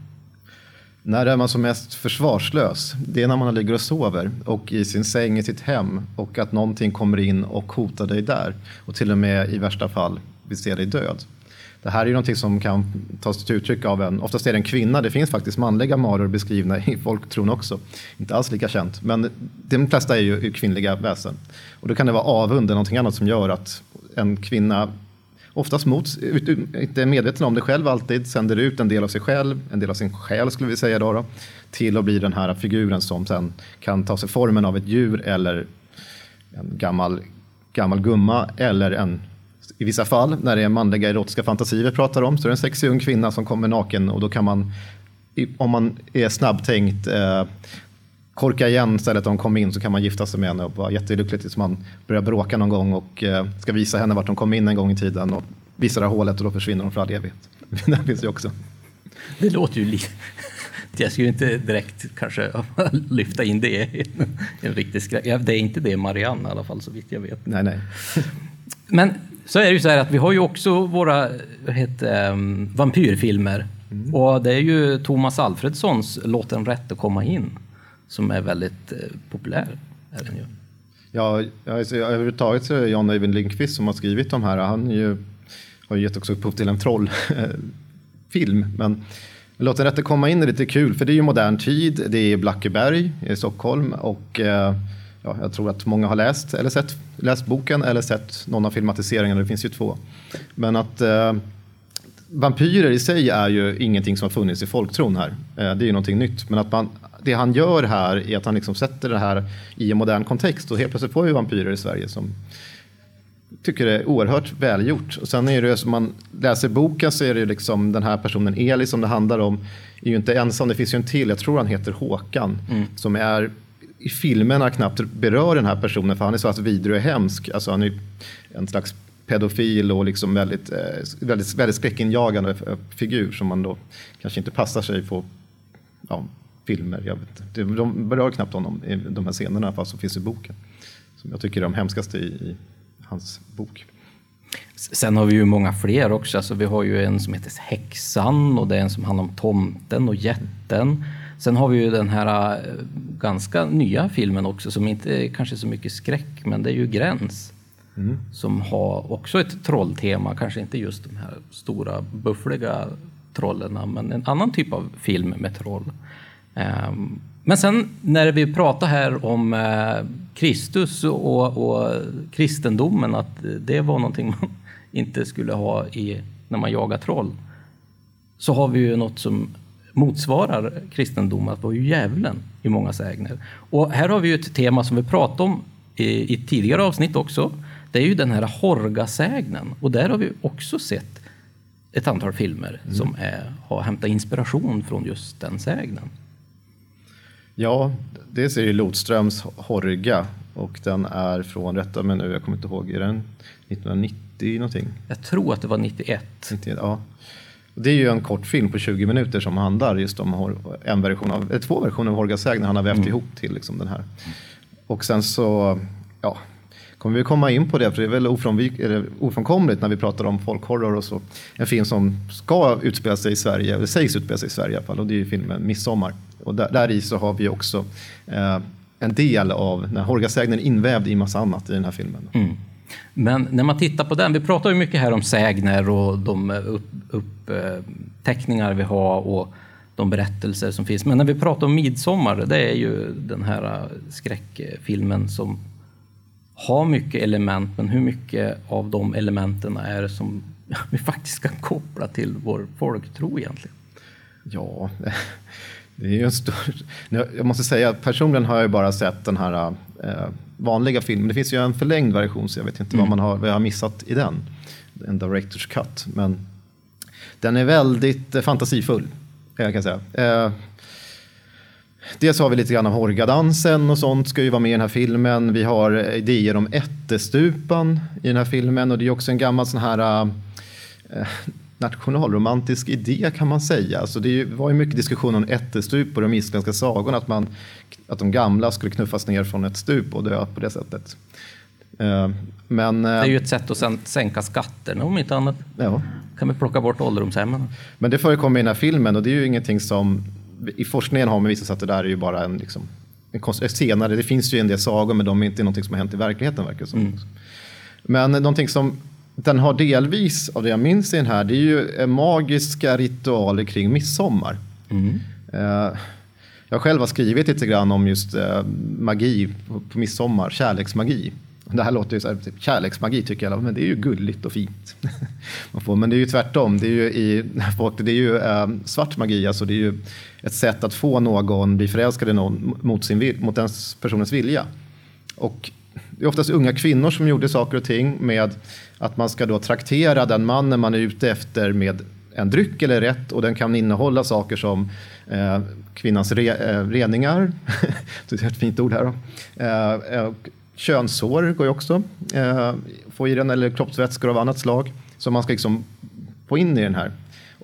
När är man som mest försvarslös? Det är när man ligger och sover och i sin säng i sitt hem och att någonting kommer in och hotar dig där och till och med i värsta fall vill se dig död. Det här är ju någonting som kan tas till uttryck av en, oftast är det en kvinna, det finns faktiskt manliga maror beskrivna i folktron också. Inte alls lika känt, men de flesta är ju kvinnliga väsen. Och då kan det vara avund eller någonting annat som gör att en kvinna oftast mot, inte är medveten om det själv alltid, sänder ut en del av sig själv, en del av sin själ skulle vi säga då, då till att bli den här figuren som sen kan ta sig formen av ett djur eller en gammal, gammal gumma eller en i vissa fall, när det är manliga erotiska fantasier vi pratar om, så är det en sexig ung kvinna som kommer naken och då kan man, om man är snabbtänkt, eh, korka igen stället de kom in så kan man gifta sig med henne och vara jättelycklig tills man börjar bråka någon gång och eh, ska visa henne vart de kom in en gång i tiden och visa det här hålet och då försvinner de för all evighet. det finns ju också. Det låter ju lite... Jag skulle inte direkt kanske lyfta in det i en riktig skräck. Det är inte det Marianne i alla fall, så vitt jag vet. Nej, nej. Men så är det ju så här att vi har ju också våra heter, um, vampyrfilmer. Mm. Och det är ju Thomas Alfredssons Låt den rätte komma in som är väldigt eh, populär. Är den ju. Ja, alltså, överhuvudtaget så är det Jan Öjvind Lindqvist som har skrivit de här. Han ju, har ju gett också upphov till en trollfilm. Men Låt den rätte komma in är lite kul, för det är ju modern tid. Det är Blackeberg i Stockholm och eh, ja, jag tror att många har läst eller sett läst boken eller sett någon av filmatiseringarna. Det finns ju två. Men att eh, vampyrer i sig är ju ingenting som har funnits i folktron här. Eh, det är ju någonting nytt. Men att man, det han gör här är att han liksom sätter det här i en modern kontext och helt plötsligt får vi vampyrer i Sverige som tycker det är oerhört välgjort. Och sen är det som man läser boken så är det ju liksom den här personen Eli som det handlar om är ju inte ensam. Det finns ju en till, jag tror han heter Håkan, mm. som är i filmerna knappt berör den här personen för han är så att vidrig och hemsk. Alltså han är en slags pedofil och liksom väldigt, eh, väldigt, väldigt skräckinjagande figur som man då kanske inte passar sig på ja, filmer. Jag vet, de berör knappt honom i de här scenerna fast som finns i boken. Som jag tycker är de hemskaste i, i hans bok. Sen har vi ju många fler också. Alltså vi har ju en som heter Häxan och det är en som handlar om tomten och jätten. Sen har vi ju den här eh, ganska nya filmen också som inte är kanske så mycket skräck, men det är ju Gräns. Mm. Som har också ett trolltema, kanske inte just de här stora buffliga trollen, men en annan typ av film med troll. Um, men sen när vi pratar här om eh, Kristus och, och, kristendomen, att det var någonting man inte skulle ha i, när man jagar troll, så har vi ju något som motsvarar kristendomen, att vara ju djävulen i många sägner. Och här har vi ju ett tema som vi pratade om i, i tidigare avsnitt också. Det är ju den här Horgasägnen och där har vi också sett ett antal filmer mm. som är, har hämtat inspiration från just den sägnen. Ja, dels är det Lotströms Horga och den är från, rätta mig nu, jag kommer inte ihåg, är den 1990 någonting? Jag tror att det var 91. 91 ja. Det är ju en kortfilm på 20 minuter som handlar just om en version av, två versioner av Horgas sägner han har vävt mm. ihop till liksom den här. Och sen så, ja, kommer vi komma in på det, för det är väl ofrånkomligt när vi pratar om folkhorror och så. En film som ska utspela sig i Sverige, eller sägs utspela sig i Sverige i alla fall, och det är ju filmen Midsommar. Och där, där i så har vi också eh, en del av när Horgasägnen invävd i massa annat i den här filmen. Mm. Men när man tittar på den, vi pratar ju mycket här om sägner och de uppteckningar upp, vi har och de berättelser som finns. Men när vi pratar om Midsommar, det är ju den här äh, skräckfilmen som har mycket element, men hur mycket av de elementen är det som vi faktiskt kan koppla till vår folktro egentligen? Ja, det är ju en stor... Jag måste säga, att personligen har jag bara sett den här eh, vanliga filmen. Det finns ju en förlängd version, så jag vet inte mm. vad man har, vad jag har missat i den. En director's cut. Men den är väldigt eh, fantasifull, jag kan säga. Eh, Dels har vi lite grann av Horgadansen och sånt ska ju vara med i den här filmen. Vi har idéer om ättestupan i den här filmen och det är också en gammal sån här äh, nationalromantisk idé kan man säga. Alltså det var ju mycket diskussion om ättestupor och de isländska sagorna, att, man, att de gamla skulle knuffas ner från ett stup och dö på det sättet. Eh, men, det är ju ett sätt att sänka skatterna om inte annat. Ja. kan vi plocka bort ålderdomshemmen. Men det förekommer i den här filmen och det är ju ingenting som i forskningen har man visat att det där är ju bara en, liksom, en senare, det finns ju en del sagor men de är inte någonting som har hänt i verkligheten verkar som. Mm. Men någonting som den har delvis, av det jag minns i den här, det är ju magiska ritualer kring midsommar. Mm. Uh, jag själv har skrivit lite grann om just uh, magi på, på midsommar, kärleksmagi. Det här låter ju så här, typ, kärleksmagi tycker jag, men det är ju gulligt och fint. Man får, men det är ju tvärtom. Det är ju, i, det är ju svart magi, alltså det är ju ett sätt att få någon bli förälskad i någon mot, sin, mot den personens vilja. Och det är oftast unga kvinnor som gjorde saker och ting med att man ska då traktera den mannen man är ute efter med en dryck eller rätt och den kan innehålla saker som eh, kvinnans re, eh, reningar, det är ett fint ord här då. Eh, eh, könshår går ju också eh, få i den, eller kroppsvätskor av annat slag som man ska liksom få in i den här.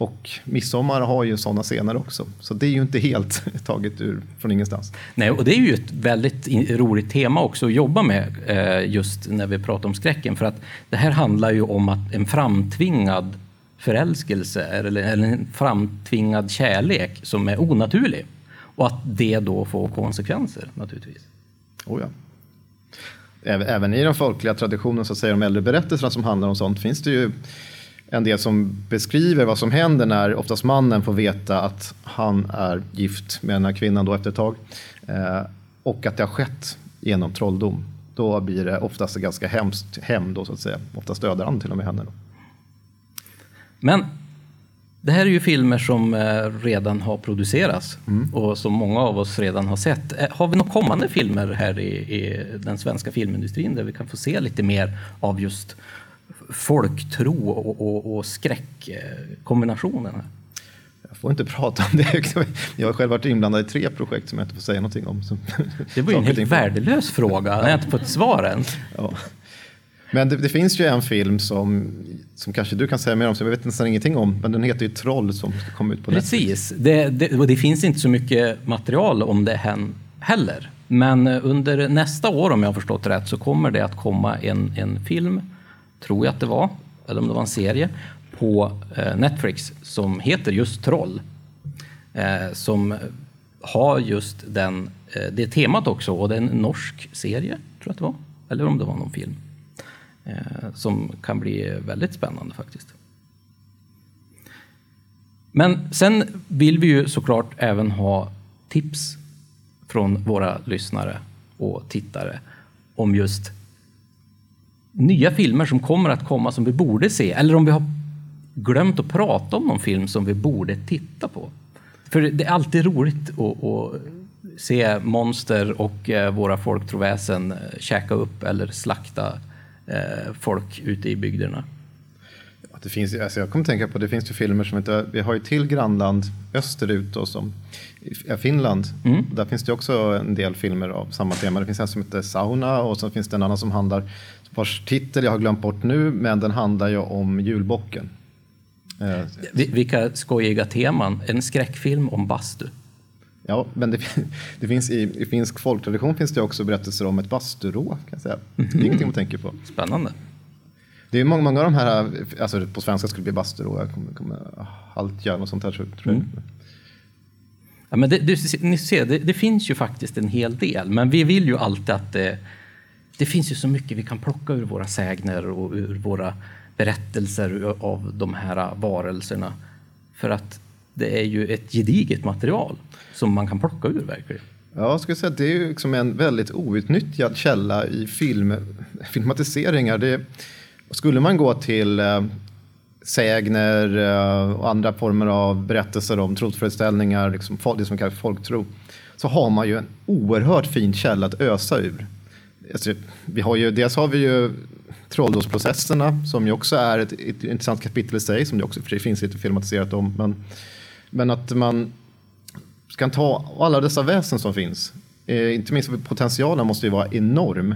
Och midsommar har ju sådana scener också, så det är ju inte helt taget ur från ingenstans. Nej, och det är ju ett väldigt roligt tema också att jobba med eh, just när vi pratar om skräcken, för att det här handlar ju om att en framtvingad förälskelse eller, en framtvingad kärlek som är onaturlig och att det då får konsekvenser naturligtvis. Oh ja. Även i den folkliga traditionen, så att säga, de äldre berättelserna som handlar om sånt, finns det ju en del som beskriver vad som händer när oftast mannen får veta att han är gift med den här kvinnan då efter ett tag. Eh, och att det har skett genom trolldom. Då blir det oftast ett ganska hemskt hem då så att säga. Oftast dödar han till och med henne. Då. Men det här är ju filmer som eh, redan har producerats mm. och som många av oss redan har sett. Eh, har vi några kommande filmer här i, i, den svenska filmindustrin där vi kan få se lite mer av just folktro och, och, och skräckkombinationen? Jag får inte prata om det. Jag har själv varit inblandad i tre projekt som jag inte får säga någonting om. Det var ju en helt värdelös fråga. Jag har inte fått svar än. Ja. Men det, det, finns ju en film som, som kanske du kan säga mer om, som jag vet nästan ingenting om, men den heter ju Troll som ska komma ut på Precis, det, det, och det finns inte så mycket material om det heller. Men under nästa år, om jag har förstått rätt, så kommer det att komma en, en film, tror jag att det var, eller om det var en serie, på eh, Netflix som heter just Troll. Eh, som har just den, eh, det temat också, och det är en norsk serie, tror jag att det var, eller om det var någon film. Som kan bli väldigt spännande faktiskt. Men sen vill vi ju såklart även ha tips från våra lyssnare och tittare om just nya filmer som kommer att komma som vi borde se, eller om vi har glömt att prata om någon film som vi borde titta på. För det är alltid roligt att, att se monster och eh, våra folktroväsen eh, käka upp eller slakta eh, folk ute i bygderna. Det finns, alltså jag kommer tänka på det finns ju filmer som inte, vi har ju till grannland österut då, som Finland. Mm. Där finns det också en del filmer av samma tema. Det finns en som heter Sauna och så finns det en annan som handlar, vars titel jag har glömt bort nu, men den handlar ju om julbocken. Eh, vilka skojiga teman. En skräckfilm om bastu. Ja, men det, det, finns i, i finsk folktradition finns det också berättelser om ett basturå. Kan jag säga. Mm. Det är ingenting man tänker på. Spännande. Det är många, många av de här, alltså på svenska skulle det bli basturå, haltjärn och sånt här. Tror jag. Mm. Ja, men det, du, ni ser, det, det, finns ju faktiskt en hel del, men vi vill ju alltid att det, det finns ju så mycket vi kan plocka ur våra sägner och ur våra berättelser av de här varelserna. För att det är ju ett gediget material som man kan plocka ur verkligen. Ja, jag skulle säga att det är liksom en väldigt outnyttjad källa i film, filmatiseringar. Det, skulle man gå till eh, sägner eh, och andra former av berättelser om trosföreställningar, liksom, det som kallas folktro, så har man ju en oerhört fin källa att ösa ur. Alltså, vi har ju, dels har vi ju trolldomsprocesserna som ju också är ett, ett intressant kapitel i sig, som det också för det finns lite filmatiserat om. Men, men att man kan ta alla dessa väsen som finns, eh, inte minst potentialen måste ju vara enorm.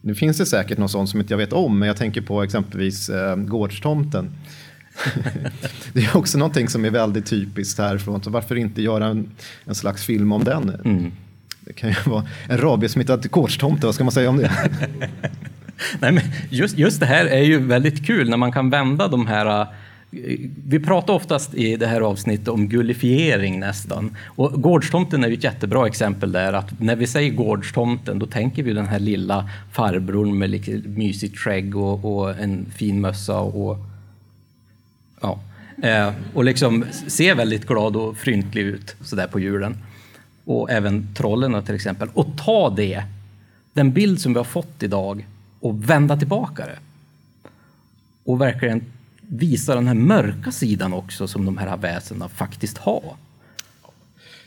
Nu finns det säkert något sånt som inte jag vet om, men jag tänker på exempelvis eh, gårdstomten. det är också någonting som är väldigt typiskt härifrån, så varför inte göra en, en slags film om den? Mm. Det kan ju vara en rabiesmittad gårdstomte, vad ska man säga om det? Nej, men just, just det här är ju väldigt kul när man kan vända de här äh, vi pratar oftast i det här avsnittet om gullifiering nästan. Och gårdstomten är ju ett jättebra exempel där. att När vi säger gårdstomten då tänker vi den här lilla farbrorn med lite mysigt skägg och, och en fin mössa. Och, ja, eh, och liksom ser väldigt glad och fryntlig ut sådär på julen. Och även trollen till exempel. Och ta det, den bild som vi har fått idag och vända tillbaka det. Och verkligen visa den här mörka sidan också som de här väsena faktiskt har.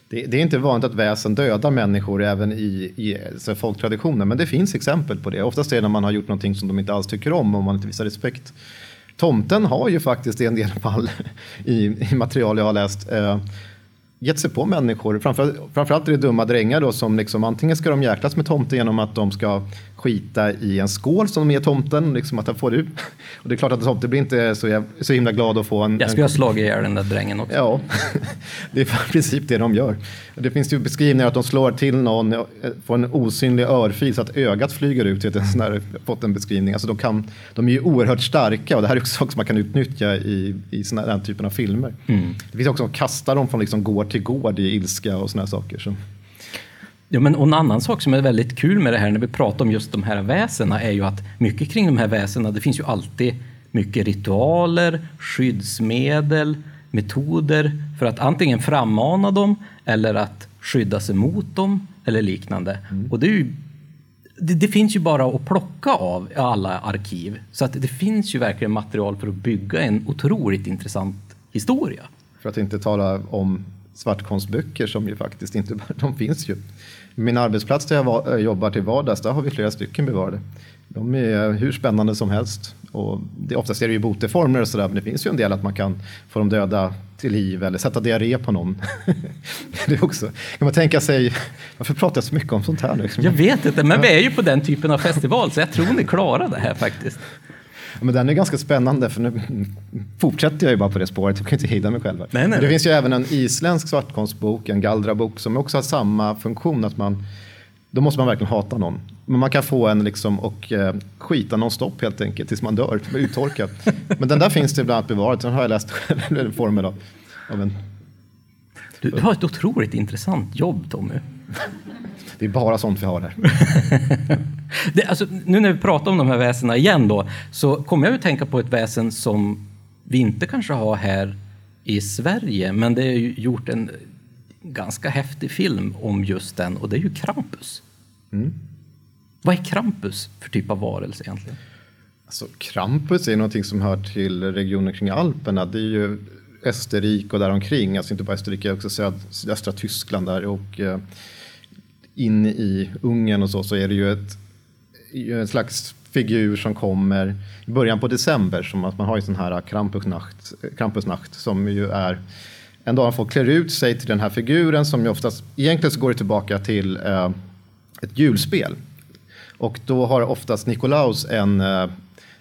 Det Det, är inte vanligt att väsen dödar människor även i, i alltså, folktraditionen, men det finns exempel på det. Oftast är det när man har gjort någonting som de inte alls tycker om och man inte visar respekt. Tomten har ju faktiskt i en del fall i, i material jag har läst eh, gett sig på människor. Framför, framförallt är det dumma drängar då som liksom antingen ska de jäklas med tomten genom att de ska skita i en skål som de ger tomten, liksom att han får ut. Och det är klart att tomten blir inte så, så himla glad att få en... Jag skulle ha slagit ihjäl den där drängen också. Ja, det är i princip det de gör. Det finns ju beskrivningar att de slår till någon, eh, får en osynlig örfil så att ögat flyger ut. Vet, en fått en beskrivning. Alltså de, kan, de är ju oerhört starka och det här är också saker som man kan utnyttja i, i såna, den typen av filmer. Mm. Det finns också som kastar dem från liksom gård till gård i ilska och sådana saker. Så. Ja, men en annan sak som är väldigt kul med det här när vi pratar om just de här väsena är ju att mycket kring de här väsena, det finns ju alltid mycket ritualer, skyddsmedel, metoder för att antingen frammana dem eller att skydda sig mot dem eller liknande. Mm. Och det, ju, det, det, finns ju bara att plocka av i alla arkiv. Så att det finns ju verkligen material för att bygga en otroligt intressant historia. För att inte tala om svartkonstböcker som ju faktiskt inte, de finns ju. Min arbetsplats där jag eh, jobbar till vardags, där har vi flera stycken bevarade. De är eh, hur spännande som helst. Och det, oftast är det ju boteformer och sådär, men det finns ju en del att man kan få dem döda till liv eller sätta diarré på någon. det också, kan man tänka sig, varför pratar jag så mycket om sånt här nu? Jag vet inte, men vi är ju på den typen av festival så jag tror ni klarar det här faktiskt. Men den är ganska spännande för nu fortsätter jag ju bara på det spåret. Jag kan inte hejda mig själv. Nej, nej. Det finns ju även en isländsk svartkonstbok, en Galdra-bok som också har samma funktion. att man då måste man verkligen hata någon. Men man kan få en liksom och eh, skita nonstop helt enkelt tills man dör, uttorkad. Men den där finns det bland annat bevarat. Den har jag läst själv, formen av, av en... Du, du har ett otroligt intressant jobb Tommy. Det är bara sånt vi har här. det, alltså, nu när vi pratar om de här väsena igen då, så kommer jag att tänka på ett väsen som vi inte kanske har här i Sverige, men det är ju gjort en ganska häftig film om just den och det är ju Krampus. Mm. Vad är Krampus för typ av varelse egentligen? Alltså, Krampus är någonting som hör till regionen kring Alperna. Det är ju Österrike och däromkring, alltså inte bara Österrike, också sydöstra Tyskland där och eh, in i Ungern och så, så är det ju ett, en slags figur som kommer i början på december, som att man har ju sån här Krampusnacht, Krampusnacht som ju är en dag folk klär ut sig till den här figuren som ju oftast, egentligen så går det tillbaka till eh, ett julspel. Och då har oftast Nikolaus en, eh,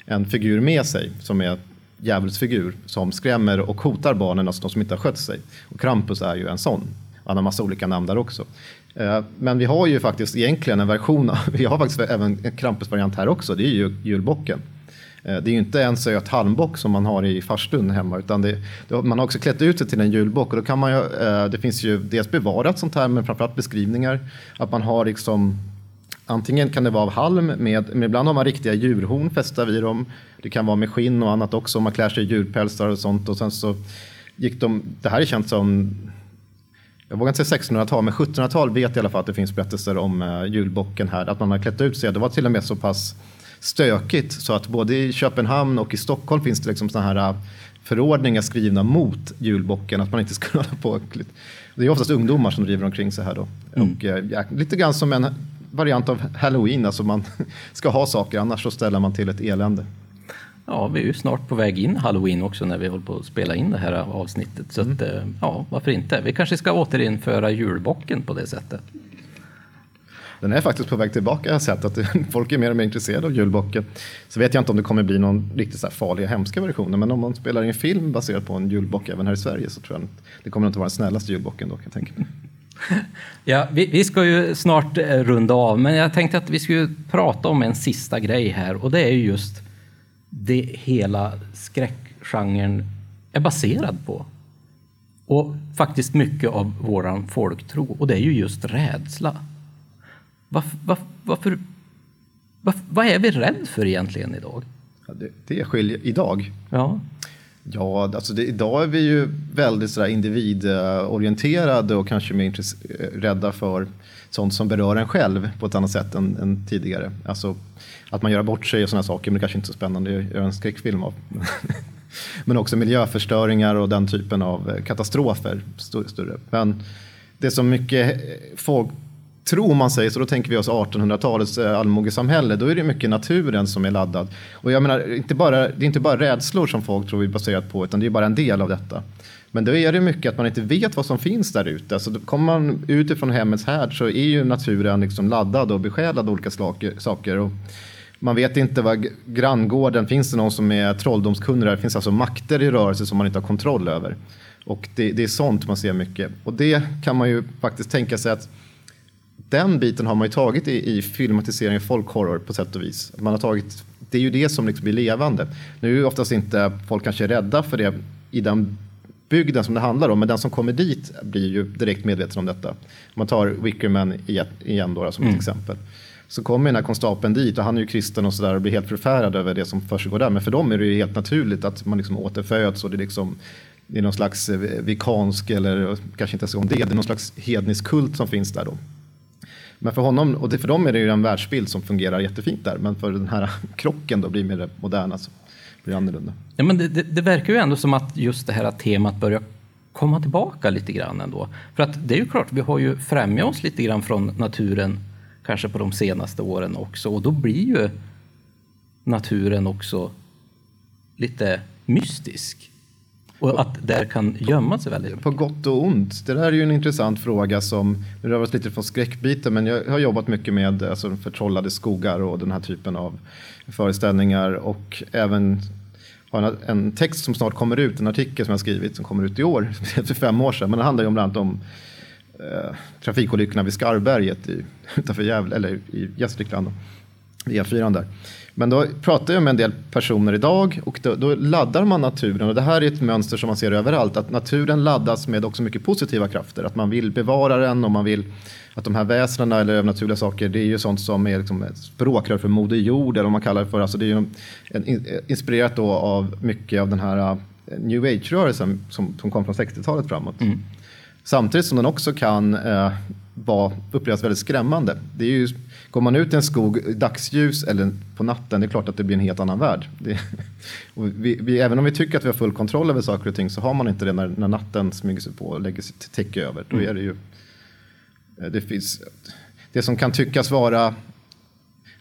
en figur med sig som är djävulsfigur som skrämmer och hotar barnen, alltså de som inte har skött sig. Och Krampus är ju en sån. Han har massa olika namn där också. Eh, men vi har ju faktiskt egentligen en version, vi har faktiskt även en Krampus-variant här också, det är ju julbocken. Eh, det är ju inte en söt halmbock som man har i farstun hemma utan det, man har också klätt ut sig till en julbock och då kan man ju, eh, det finns ju dels bevarat sånt här men framförallt beskrivningar. Att man har liksom Antingen kan det vara av halm, med, men ibland har man riktiga djurhorn fästa vid dem. Det kan vara med skinn och annat också, man klär sig i djurpälsar och sånt. Och sen så gick de, det här är känt som, jag vågar inte säga 1600-tal, men 1700-tal vet jag i alla fall att det finns berättelser om uh, julbocken här. Att man har klätt ut sig. Det var till och med så pass stökigt så att både i Köpenhamn och i Stockholm finns det liksom såna här äh, förordningar skrivna mot julbocken, att man inte ska hålla på. Det är oftast ungdomar som driver omkring så här då. Mm. Och, äh, ja, lite grann som en variant av halloween, alltså man ska ha saker, annars så ställer man till ett elände. Ja, vi är ju snart på väg in halloween också när vi håller på att spela in det här avsnittet. Så mm. att, äh, ja, varför inte? Vi kanske ska återinföra julbocken på det sättet. Den är faktiskt på väg tillbaka. Jag har sett att folk är mer och mer intresserade av julbocken. Så vet jag inte om det kommer bli någon riktigt så farliga, hemska versioner. Men om man spelar in en film baserad på en julbock även här i Sverige så tror jag att det kommer inte vara den snällaste julbocken då kan jag tänka mig. Ja, vi, vi, ska ju snart eh, runda av, men jag tänkte att vi skulle prata om en sista grej här och det är ju just det hela skräckgenren är baserad på. Och faktiskt mycket av våran folktro och det är ju just rädsla. Varför, varför, varför, varför, vad är vi rädda för egentligen idag? Ja, det, det skiljer idag. Ja. Ja, alltså det, idag är vi ju väldigt sådär individorienterade och kanske mer rädda för sånt som berör en själv på ett annat sätt än, än tidigare. Alltså att man gör bort sig och sådana saker, men det kanske inte är så spännande att göra en skräckfilm av. men också miljöförstöringar och den typen av eh, katastrofer. Större. Men det som mycket folk tror man säger, så då tänker vi oss 1800-talets eh, allmogesamhälle, då är det mycket naturen som är laddad. Och jag menar, inte bara, det är inte bara rädslor som folk tror vi baserat på, utan det är bara en del av detta. Men då är det mycket att man inte vet vad som finns där ute. Alltså, så kommer man utifrån hemmets härd så är ju naturen liksom laddad och besjälad av olika saker. Och man vet inte vad granngården, finns det någon som är trolldomskunnig där? Det finns alltså makter i rörelse som man inte har kontroll över. Och det, det är sånt man ser mycket. Och det kan man ju faktiskt tänka sig att den biten har man ju tagit i, i filmatisering av folkhorror på sätt och vis. Man har tagit, det är ju det som liksom blir levande. Nu är ju oftast inte folk kanske rädda för det i den bygden som det handlar om, men den som kommer dit blir ju direkt medveten om detta. Man tar Wickerman igen då, som mm. ett exempel. Så kommer den här konstapeln dit och han är ju kristen och sådär och blir helt förfärad över det som försiggår där. Men för dem är det ju helt naturligt att man liksom återföds och det är liksom det är någon slags eh, vikansk eller kanske inte ens om det, det är någon slags hednisk kult som finns där då. Men för honom, och för dem är det ju en världsbild som fungerar jättefint där, men för den här krocken då blir mer moderna så blir det annorlunda. Ja, men det, det, det, verkar ju ändå som att just det här temat börjar komma tillbaka lite grann ändå. För att det är ju klart, vi har ju främjat oss lite grann från naturen kanske på de senaste åren också och då blir ju naturen också lite mystisk. Och att där kan gömma sig väldigt mycket? På gott och ont. Det där är ju en intressant fråga som, nu rör vi oss lite från skräckbiten, men jag har jobbat mycket med alltså, förtrollade skogar och den här typen av föreställningar och även har en, en text som snart kommer ut, en artikel som jag skrivit som kommer ut i år, för fem år sedan, men det handlar ju om bland annat om eh, trafikolyckorna vid Skarberget i, utanför Gävle, eller i Gästrikland, vid E4 där. Men då pratar jag med en del personer idag och då, då, laddar man naturen och det här är ett mönster som man ser överallt att naturen laddas med också mycket positiva krafter. Att man vill bevara den och man vill att de här väsnena eller övernaturliga saker det är ju sånt som är liksom språkrör för Moder Jord eller vad man kallar det för. Alltså det är ju en, inspirerat då av mycket av den här uh, new age-rörelsen som, som kom från 60-talet framåt. Mm. Samtidigt som den också kan eh, vara, upplevas väldigt skrämmande. Det är ju, går man ut i en skog dagsljus eller på natten, det är klart att det blir en helt annan värld. Det, vi, vi, även om vi tycker att vi har full kontroll över saker och ting så har man inte det när, när natten smyger sig på och lägger sitt täcke över. Då mm. är det ju, eh, det finns, det som kan tyckas vara,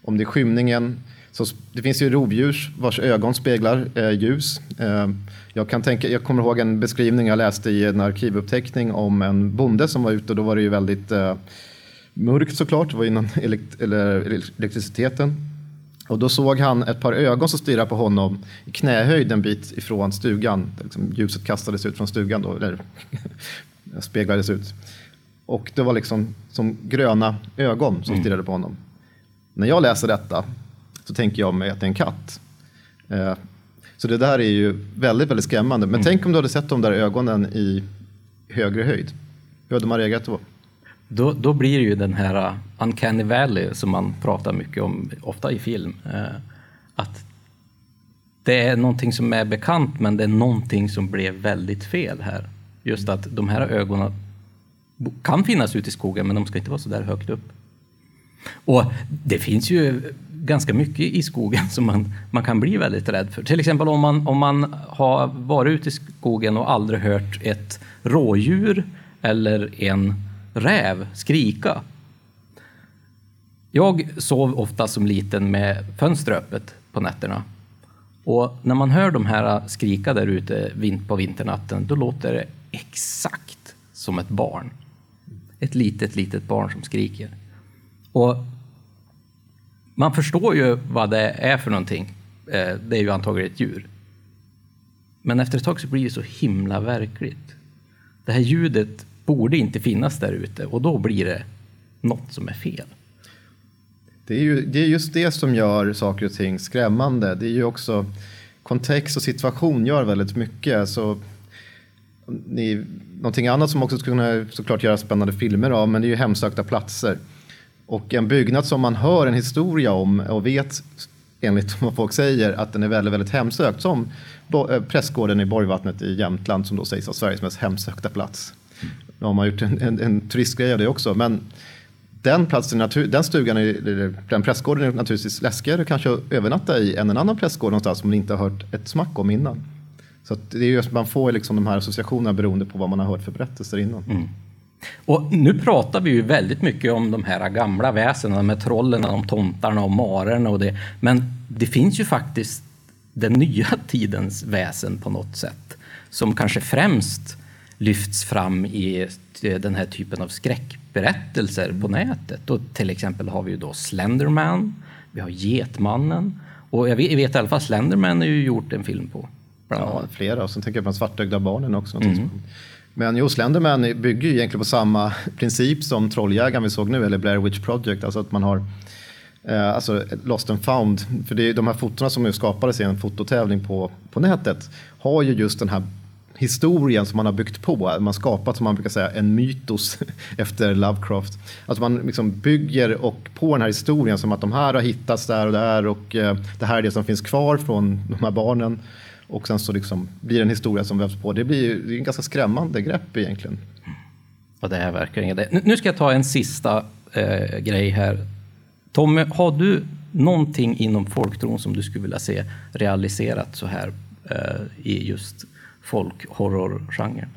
om det är skymningen, så det finns ju rovdjur vars ögon speglar eh, ljus. Eh, jag, kan tänka, jag kommer ihåg en beskrivning jag läste i en arkivuppteckning om en bonde som var ute och då var det ju väldigt eh, mörkt såklart, det var innan elekt eller elektriciteten. Och då såg han ett par ögon som stirrade på honom i knähöjd en bit ifrån stugan. Liksom ljuset kastades ut från stugan då, eller speglades ut. Och det var liksom som gröna ögon som mm. stirrade på honom. När jag läser detta så tänker jag mig att det är en katt. Eh, så det där är ju väldigt, väldigt skrämmande. Men mm. tänk om du hade sett de där ögonen i högre höjd. Hur hade man reagerat då? Då, då blir det ju den här äh, uncanny valley som man pratar mycket om, ofta i film. Eh, att det är någonting som är bekant men det är någonting som blev väldigt fel här. Just att de här ögonen kan finnas ute i skogen men de ska inte vara så där högt upp. Och det finns ju ganska mycket i skogen som man, man kan bli väldigt rädd för. Till exempel om man, om man har varit ute i skogen och aldrig hört ett rådjur eller en räv skrika. Jag sov ofta som liten med fönstret öppet på nätterna. Och när man hör de här skrika där ute på vinternatten, då låter det exakt som ett barn. Ett litet, litet barn som skriker. Och man förstår ju vad det är för någonting. Eh, det är ju antagligen ett djur. Men efter ett tag så blir det så himla verkligt. Det här ljudet borde inte finnas där ute och då blir det något som är fel. Det är, ju, det är just det som gör saker och ting skrämmande. Det är ju också kontext och situation gör väldigt mycket. Så, ni, någonting annat som också skulle kunna såklart göra spännande filmer av, men det är ju hemsökta platser. Och en byggnad som man hör en historia om och vet enligt vad folk säger att den är väldigt, väldigt hemsökt som eh, prästgården i Borgvattnet i Jämtland som då sägs vara Sveriges mest hemsökta plats. Nu har man gjort en, en, en turistgrej av det också men den platsen, den stugan, den prästgården är naturligtvis läskigare kanske att övernatta i än en annan prästgård någonstans som man inte har hört ett smack om innan. Så det är just, man får liksom de här associationerna beroende på vad man har hört för berättelser innan. Mm. Och nu pratar vi ju väldigt mycket om de här gamla väsena, med trollen, de tomtarna och marerna och det. Men det finns ju faktiskt den nya tidens väsen på något sätt, som kanske främst lyfts fram i den här typen av skräckberättelser på nätet. Och till exempel har vi ju då Slenderman, vi har Getmannen och jag vet i alla fall Slenderman har ju gjort en film på. Ja, flera. Och sen tänker jag på svartögda barnen också. Mm. Men jo, Slenderman bygger ju egentligen på samma princip som Trolljägaren vi såg nu, eller Blair Witch Project. Alltså att man har eh, alltså Lost and found. För det är, de här fotona som nu skapades i en fototävling på, på nätet har ju just den här historien som man har byggt på. Man har skapat, som man brukar säga, en mytos efter Lovecraft. Att man liksom bygger och på den här historien som att de här har hittats där och där och eh, det här är det som finns kvar från de här barnen. Och sen så liksom blir det en historia som vävs på. Det blir det är en ganska skrämmande grepp egentligen. Ja, det är verkligen det. Nu ska jag ta en sista eh, grej här. Tommy, har du någonting inom folktron som du skulle vilja se realiserat så här eh, i just folkhorrorgenren?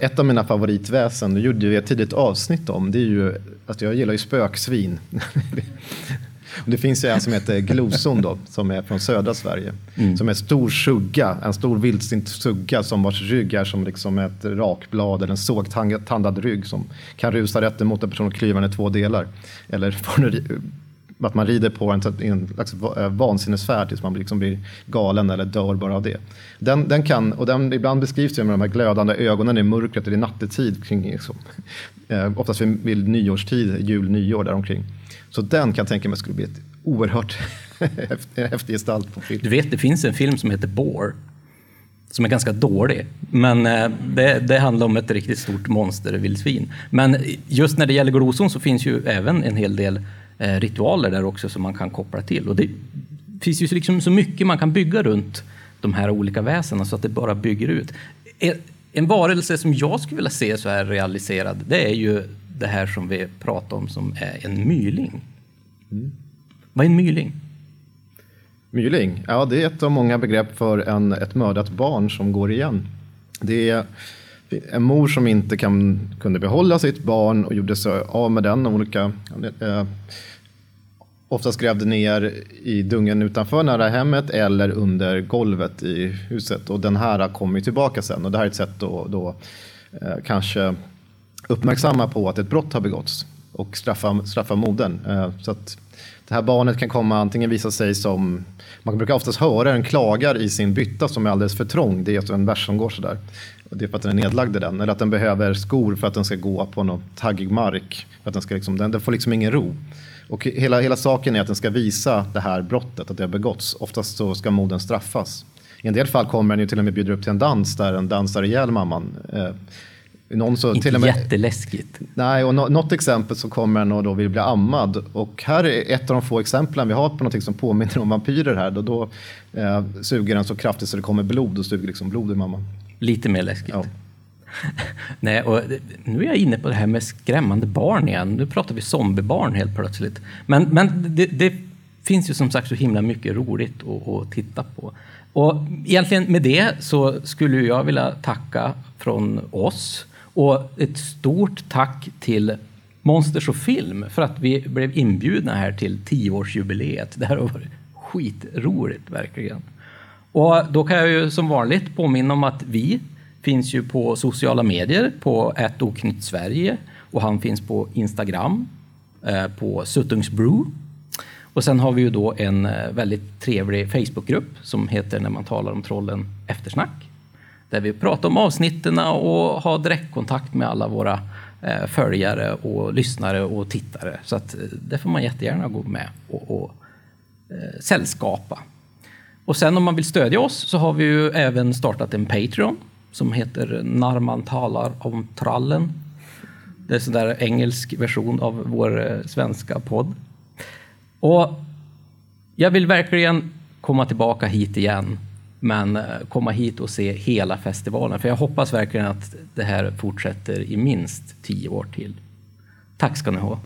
Ett av mina favoritväsen, det gjorde vi ett tidigt avsnitt om, det är ju att jag gillar ju spöksvin. Det finns ju en som heter Gloson då, som är från södra Sverige. Mm. Som är en stor sugga, en stor vildsint sugga som vars rygg är som liksom ett rakblad eller en sågtandad rygg som kan rusa rätt emot en person och klyva den i två delar. Eller att man rider på en, en slags eh, vansinnesfärd tills man liksom blir galen eller dör bara av det. Den, den kan, och den, ibland beskrivs det med de här glödande ögonen i mörkret, det är nattetid, kring, liksom, eh, oftast vid, vid nyårstid, jul, nyår däromkring. Så den kan jag tänka mig skulle bli ett oerhört häftig gestalt på film. Du vet, det finns en film som heter Bore som är ganska dålig. Men eh, det, det, handlar om ett riktigt stort monstervildsvin. Men just när det gäller gloson så finns ju även en hel del ritualer där också som man kan koppla till. Och det finns ju liksom så mycket man kan bygga runt de här olika väsena så att det bara bygger ut. En varelse som jag skulle vilja se så här realiserad, det är ju det här som vi pratar om som är en myling. Mm. Vad är en myling? Myling? Ja, det är ett av många begrepp för en, ett mördat barn som går igen. Det är en mor som inte kan, kunde behålla sitt barn och gjorde sig av med den. Olika, eh, oftast grävde ner i dungen utanför nära hemmet eller under golvet i huset. Och den här kommer tillbaka sen. Och det här är ett sätt att då, eh, kanske uppmärksamma på att ett brott har begåtts och straffa, straffa modern. Eh, så att det här barnet kan komma antingen visa sig som, man brukar oftast höra en klagar i sin bytta som är alldeles för trång, det är en vers som går sådär. Och det är för att den är nedlagd i den, eller att den behöver skor för att den ska gå på någon taggig mark. För att den, ska liksom, den, den får liksom ingen ro. Och hela, hela saken är att den ska visa det här brottet, att det har begåtts. Oftast så ska modern straffas. I en del fall kommer den ju till och med bjuda upp till en dans där den dansar ihjäl mamman. Eh, någon så, Inte till och med, jätteläskigt. Nej, och något exempel så kommer en och då vill bli ammad. Och här är ett av de få exemplen vi har på något som påminner om vampyrer här. Då, då eh, suger den så kraftigt så det kommer blod och suger liksom blod ur mamman. Lite mer läskigt. Ja. Nej, och nu är jag inne på det här med skrämmande barn igen. Nu pratar vi zombiebarn helt plötsligt. Men, men det, det finns ju som sagt så himla mycket roligt att, att titta på. Och egentligen med det så skulle jag vilja tacka från oss och ett stort tack till Monsters och film för att vi blev inbjudna här till tioårsjubileet. Det här har varit skitroligt verkligen. Och då kan jag ju som vanligt påminna om att vi finns ju på sociala medier på oknytt Sverige och han finns på Instagram eh, på Suttungsbrew. Och sen har vi ju då en eh, väldigt trevlig Facebookgrupp som heter När man talar om trollen eftersnack där vi pratar om avsnitten och har direktkontakt med alla våra eh, följare och lyssnare och tittare. Så att det får man jättegärna gå med och, och sällskapa. Och sen om man vill stödja oss så har vi ju även startat en Patreon som heter När man talar om trallen. Det är en sån där engelsk version av vår eh, svenska podd. Och jag vill verkligen komma tillbaka hit igen men eh, komma hit och se hela festivalen. För jag hoppas verkligen att det här fortsätter i minst tio år till. Tack ska ni ha.